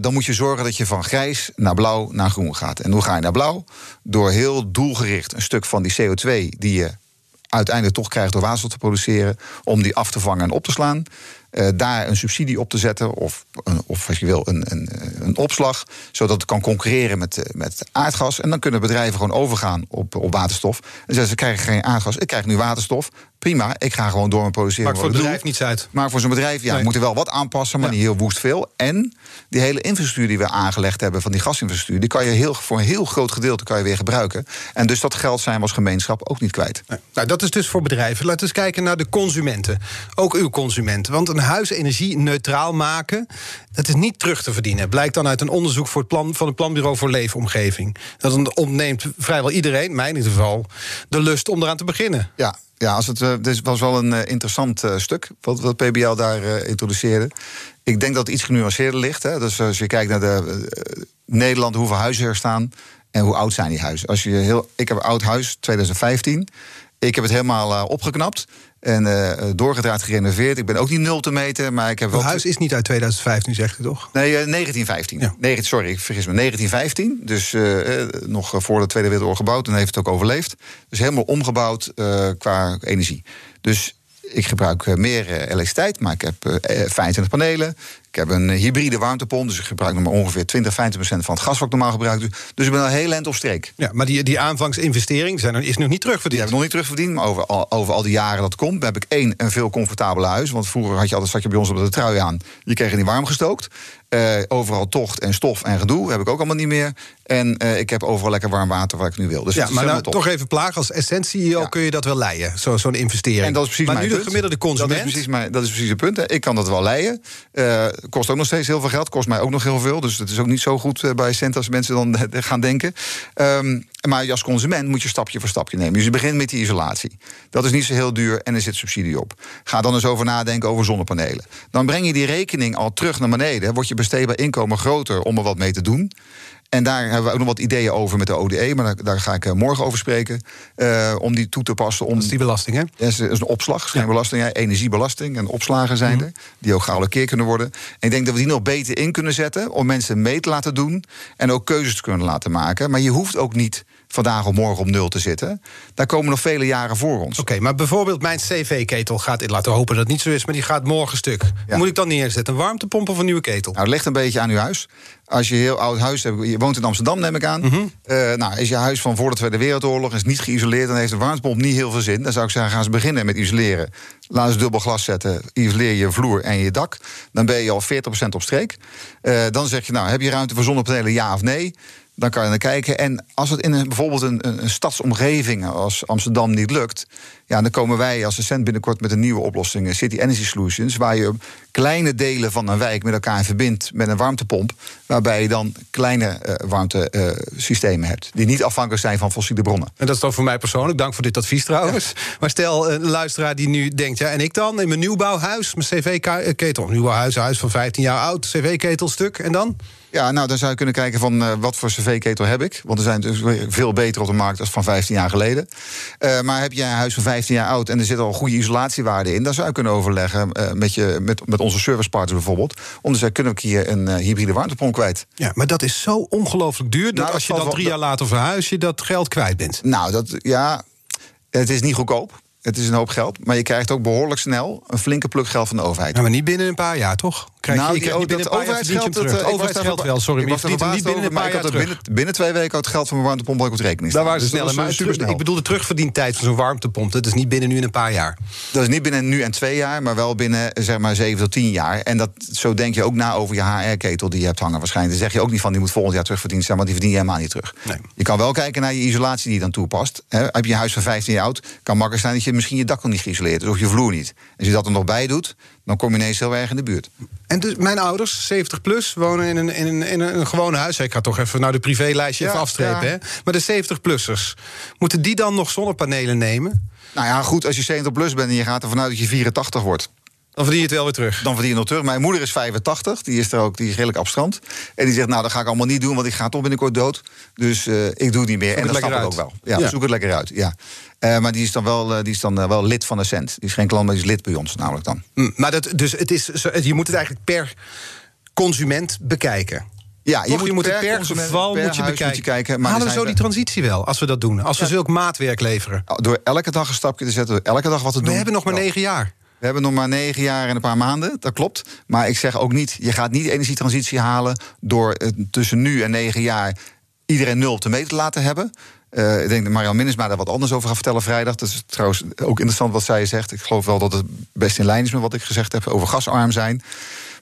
Dan moet je zorgen dat je van grijs naar blauw naar groen gaat. En hoe ga je naar blauw? Door heel doelgericht een stuk van die CO2 die je uiteindelijk toch krijgt door waterstof te produceren, om die af te vangen en op te slaan. Eh, daar een subsidie op te zetten. Of, een- of als je wil, een, een, een opslag. Zodat het kan concurreren met, eh, met aardgas. En dan kunnen bedrijven gewoon overgaan op, op waterstof. En zeggen ze krijgen geen aardgas, ik krijg nu waterstof. Prima, ik ga gewoon door met produceren. Maakt voor het bedrijf niets uit. Maar voor zo'n bedrijf, ja, Nee. we moeten wel wat aanpassen, maar Ja. niet heel woest veel. En die hele infrastructuur die we aangelegd hebben van die gasinfrastructuur, die kan je heel, voor een heel groot gedeelte kan je weer gebruiken. En dus dat geld zijn we als gemeenschap ook niet kwijt. Nee. Nou, dat is dus voor bedrijven. Laten we eens kijken naar de consumenten. Ook uw consumenten. Want een huis energie-neutraal maken... dat is niet terug te verdienen. Blijkt dan uit een onderzoek voor het plan, van het Planbureau voor Leefomgeving. Dat ontneemt vrijwel iedereen, mij in ieder geval... de lust om eraan te beginnen. Ja, ja als het, eh, dit was wel een eh, interessant eh, stuk wat, wat PBL daar introduceerde. Ik denk dat het iets genuanceerder ligt. Hè. Dus als je kijkt naar de, eh, Nederland, hoeveel huizen er staan en hoe oud zijn die huizen. Als je heel, ik heb een oud huis, 2015. Ik heb het helemaal opgeknapt en eh, doorgedraaid gerenoveerd. Ik ben ook niet nul te meten, maar ik heb wel... huis is niet uit 2015, zegt u toch? Nee, eh, 1915. Ja. 19 sorry, ik vergis me. 1915. Dus eh, eh, nog voor de Tweede Wereldoorlog gebouwd en heeft het ook overleefd. Dus helemaal omgebouwd eh, qua energie. Dus ik gebruik eh, meer eh, elektriciteit, maar ik heb eh, eh, 25 panelen. Ik heb een hybride warmtepomp, dus ik gebruik nog maar ongeveer 20, 25 procent van het gas wat ik normaal gebruik. Dus- Dus ik ben al heel eind op streek. Ja, maar die, die aanvangsinvestering zijn er, is nog niet Die terugverdiend. heb ik nog niet terugverdiend, maar over al, over al die jaren dat komt... heb ik één, een veel comfortabeler huis. Want vroeger had je altijd, zat je bij ons op de trui aan. Je kreeg er niet warm gestookt. Eh, overal tocht en stof en gedoe heb ik ook allemaal niet meer. En eh, ik heb overal lekker warm water waar ik nu wil. Dus ja, maar nou, toch even plagen. Als essentie kun je dat wel leiden, zo- zo'n investering. En dat is precies maar mijn nu de gemiddelde consument... Dat is precies, mijn, dat is precies het punt. Hè. Ik kan dat wel leiden. Eh, kost ook nog steeds heel veel geld. Kost mij ook nog heel veel. Dus het is ook niet zo goed bij cent als mensen dan gaan denken. Ehm, maar als consument moet je stapje voor stapje nemen. Dus je begint met die isolatie. Dat is niet zo heel duur en er zit subsidie op. Ga dan eens over nadenken over zonnepanelen. Dan breng je die rekening al terug naar beneden. Wordt je besteedbaar inkomen groter om er wat mee te doen. En daar hebben we ook nog wat ideeën over met de ODE, maar daar, daar ga ik eh, morgen over spreken. eh, om die toe te passen. Om, Dat is die belasting, hè? Ja, is, is een opslag, is geen belasting. Ja, energiebelasting en opslagen zijn Mhm. er. Die ook gealloceerd kunnen worden. En ik denk dat we die nog beter in kunnen zetten. Om mensen mee te laten doen. En ook keuzes te kunnen laten maken. Maar je hoeft ook niet vandaag of morgen op nul te zitten. Daar komen nog vele jaren voor ons. Oké, maar bijvoorbeeld mijn CV-ketel gaat... laten we hopen dat het niet zo is, maar die gaat morgen stuk. Ja. Moet ik dan neerzetten? Een warmtepomp of een nieuwe ketel? Nou, ligt een beetje aan uw huis. Als je een heel oud huis hebt, je woont in Amsterdam, neem ik aan. Mhm. Eh, nou, is je huis van voor de Tweede Wereldoorlog is niet geïsoleerd, dan heeft een warmtepomp niet heel veel zin. Dan zou ik zeggen, gaan ze beginnen met isoleren. Laat ze dubbel glas zetten, isoleer je vloer en je dak. Dan ben je al 40% op streek. Eh, dan zeg je, nou, heb je ruimte voor zonnepanelen, ja of nee? Dan kan je naar kijken. En als het in een, bijvoorbeeld een, een, een stadsomgeving als Amsterdam niet lukt, ja, dan komen wij als cent binnenkort met een nieuwe oplossing, eh, City Energy Solutions, waar je kleine delen van een wijk met elkaar verbindt met een warmtepomp, waarbij je dan kleine eh, warmtesystemen hebt, die niet afhankelijk zijn van fossiele bronnen. En dat is dan voor mij persoonlijk. Dank voor dit advies trouwens. Maar stel een luisteraar die nu denkt... ja, en ik dan in mijn nieuwbouwhuis, mijn cv-ketel... nieuwbouwhuis, huis van 15 jaar oud, cv-ketel stuk, en dan? Ja, nou, dan zou je kunnen kijken van eh, wat voor cv-ketel heb ik. Want er zijn dus weer veel beter op de markt als van 15 jaar geleden. Eh, maar heb je een huis van 15 jaar oud en er zit al goede isolatiewaarde in... dan zou je kunnen overleggen eh, met, je, met, met onze servicepartners bijvoorbeeld... om te zeggen, kunnen we hier een hybride warmtepomp kwijt? Ja, maar dat is zo ongelooflijk duur... dat Nou, dat als je dan wel- drie jaar later verhuis... je dat geld kwijt bent. Nou, dat, ja, het is niet goedkoop. Het is een hoop geld. Maar je krijgt ook behoorlijk snel een flinke pluk geld van de overheid. Ja, maar niet binnen een paar jaar, toch? Krijg Nou, je krijgt dat overheidsgeld, dat, overheidsgeld wel, sorry, ik was niet binnen een paar maar jaar had terug. binnen, binnen twee weken het geld van mijn warmtepomp ook op de rekening Daar waren ze Dus sneller. ik, bedoel de terugverdientijd van zo'n warmtepomp. Dat is niet binnen nu in een paar jaar. Dat is niet binnen nu en twee jaar, maar wel binnen zeg maar zeven tot tien jaar. En dat, zo denk je ook na over je HR-ketel die je hebt hangen waarschijnlijk. Dan zeg je ook niet van die moet volgend jaar terugverdiend zijn, want die verdien je helemaal niet terug. Nee. Je kan wel kijken naar je isolatie die je dan toepast. Heb je een huis van 15 jaar oud, kan makkelijk zijn dat je misschien je dak nog niet geïsoleerd is of je vloer niet. Als je dat er nog bij doet, dan kom je ineens heel erg in de buurt. En dus mijn ouders, 70 plus, wonen in een, in een, in een, een gewone huis. Ik ga toch even nou de privélijstje Ja, even afstrepen. ja. Hè? Maar de 70-plussers, moeten die dan nog zonnepanelen nemen? Nou ja, goed, als je 70 plus bent en je gaat ervan uit dat je 84 wordt. Dan verdien je het wel weer terug. Dan verdien je nog terug. Mijn moeder is 85, die is er ook, die is redelijk. En die zegt, nou, dat ga ik allemaal niet doen, want ik ga toch binnenkort dood. Dus eh, ik doe het niet meer. en het dat snap ik ook wel. Ja, Ja. zoek het lekker uit. Ja. Eh, maar die is dan, wel, eh, die is dan wel lid van de cent. Die is geen klant, maar die is lid bij ons namelijk dan. Mm, Maar dat, dus het is, je moet het eigenlijk per consument bekijken. Ja, Je, je moet het per geval per moet je bekijken. Moet je kijken maar Halen we zo die transitie wel, als we dat doen? Als we zulk maatwerk leveren? Door elke dag een stapje te zetten, door elke dag wat te doen. We hebben nog maar negen jaar. We hebben nog maar negen jaar en een paar maanden, dat klopt. Maar ik zeg ook niet, je gaat niet energietransitie halen... door eh, tussen nu en negen jaar iedereen nul op de meter te laten hebben. Uh, ik denk dat Marian Minnesma daar wat anders over gaat vertellen vrijdag. Dat is trouwens ook interessant wat zij zegt. Ik geloof wel dat het best in lijn is met wat ik gezegd heb over gasarm zijn.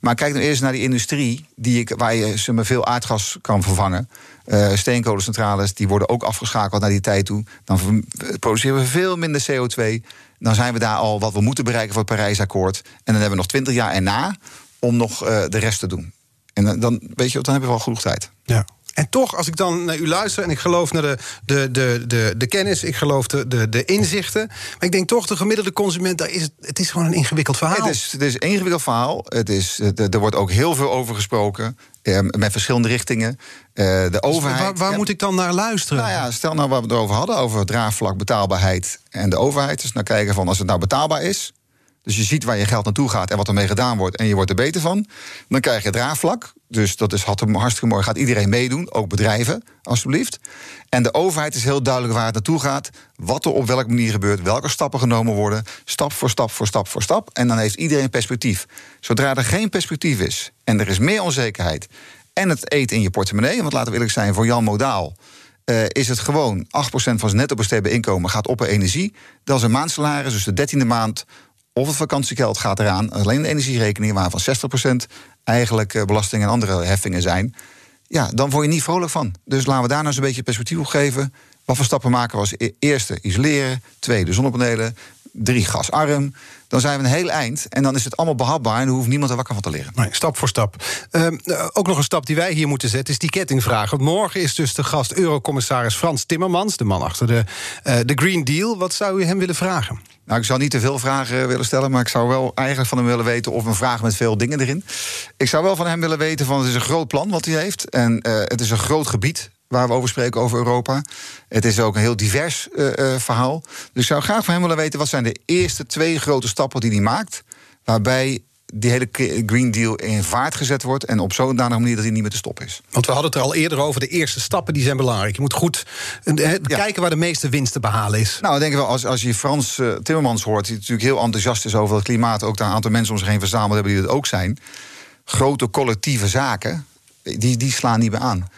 Maar kijk nu eerst naar die industrie die ik, waar je ze met veel aardgas kan vervangen. Uh, steenkolencentrales die worden ook afgeschakeld naar die tijd toe. Dan produceren we veel minder CO2. Dan zijn we daar al wat we moeten bereiken voor het Parijsakkoord. En dan hebben we nog twintig jaar erna om nog uh, de rest te doen. En dan, weet je, dan hebben we wel genoeg tijd. Ja. En toch, als ik dan naar u luister en ik geloof naar de, de, de, de, de kennis, ik geloof de, de, de inzichten. Maar ik denk toch, de gemiddelde consument, daar is het, is gewoon een ingewikkeld verhaal. Het is, het is een ingewikkeld verhaal. Het is, er wordt ook heel veel over gesproken. Eh, met verschillende richtingen. Eh, de dus overheid. waar, waar moet ik dan naar luisteren? Nou ja, stel nou wat we het over hadden, over draagvlak, betaalbaarheid en de overheid. Dus naar kijken van als het nou betaalbaar is. Dus je ziet waar je geld naartoe gaat en wat ermee gedaan wordt. En je wordt er beter van. Dan krijg je draagvlak. Dus dat is hartstikke mooi. Gaat iedereen meedoen, ook bedrijven, alstublieft. En de overheid is heel duidelijk waar het naartoe gaat. Wat er op welke manier gebeurt. Welke stappen genomen worden. Stap voor stap voor stap voor stap. En dan heeft iedereen perspectief. Zodra er geen perspectief is en er is meer onzekerheid. en het eten in je portemonnee. Want laten we eerlijk zijn, voor Jan Modaal. Uh, is het gewoon 8% van zijn netto bestemde inkomen gaat op energie. Dat is een maandsalaris, dus de dertiende maand of het vakantiegeld gaat eraan. Alleen de energierekening, waarvan 60% eigenlijk eh, belasting en andere heffingen zijn. Ja, dan word je niet vrolijk van. Dus laten we daar nou eens een beetje perspectief op geven. Wat voor stappen maken we als e-, eerste? Isoleren. Tweede, zonnepanelen. Drie, gasarm. Dan zijn we een heel eind. En dan is het allemaal behapbaar en dan hoeft niemand er wakker van te liggen. Nee, stap voor stap. Uh, ook nog een stap die wij hier moeten zetten is die kettingvraag. Want morgen is dus de gast Eurocommissaris Frans Timmermans, de man achter de, uh, de Green Deal. Wat zou u hem willen vragen? Nou, ik zou niet te veel vragen willen stellen, maar ik zou wel eigenlijk van hem willen weten of een vraag met veel dingen erin. Ik zou wel van hem willen weten van het is een groot plan wat hij heeft en uh, het is een groot gebied waar we over spreken over Europa. Het is ook een heel divers uh, uh, verhaal. Dus ik zou graag van hem willen weten wat zijn de eerste twee grote stappen die hij maakt, waarbij die hele Green Deal in vaart gezet wordt. En op zo'n manier dat hij niet meer te stoppen is. Want we hadden het er al eerder over. De eerste stappen die zijn belangrijk. Je moet goed uh, kijken waar de meeste winst te behalen is. Nou, ik denk wel, als, als je Frans uh, Timmermans hoort, die natuurlijk heel enthousiast is over het klimaat. Ook daar een aantal mensen om zich heen verzameld hebben die dat ook zijn. Grote collectieve zaken, die, die slaan niet meer aan.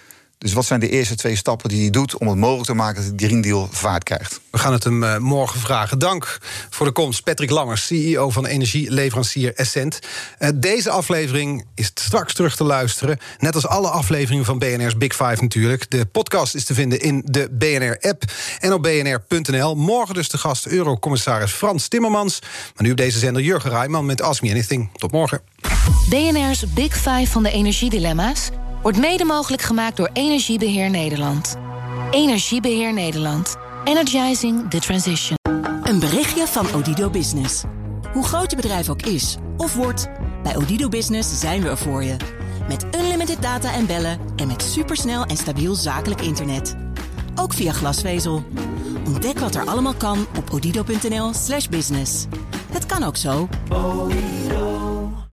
Dus wat zijn de eerste twee stappen die hij doet om het mogelijk te maken dat de Green Deal vaart krijgt? We gaan het hem uh, morgen vragen. Dank voor de komst, Patrick Langers, CEO van energieleverancier Essent. Uh, deze aflevering is straks terug te luisteren. Net als alle afleveringen van BNR's Big Five natuurlijk. De podcast is te vinden in de BNR-app en op bnr.nl. Morgen dus de gast Eurocommissaris Frans Timmermans. Maar nu op deze zender Jurgen Rijman met Ask Me Anything. Tot morgen. BNR's Big Five van de energiedilemma's wordt mede mogelijk gemaakt door Energiebeheer Nederland. Energiebeheer Nederland. Energizing the transition. Een berichtje van Odido Business. Hoe groot je bedrijf ook is of wordt, bij Odido Business zijn we er voor je. Met unlimited data en bellen en met supersnel en stabiel zakelijk internet. Ook via glasvezel. Ontdek wat er allemaal kan op odido.nl/slash business. Het kan ook zo.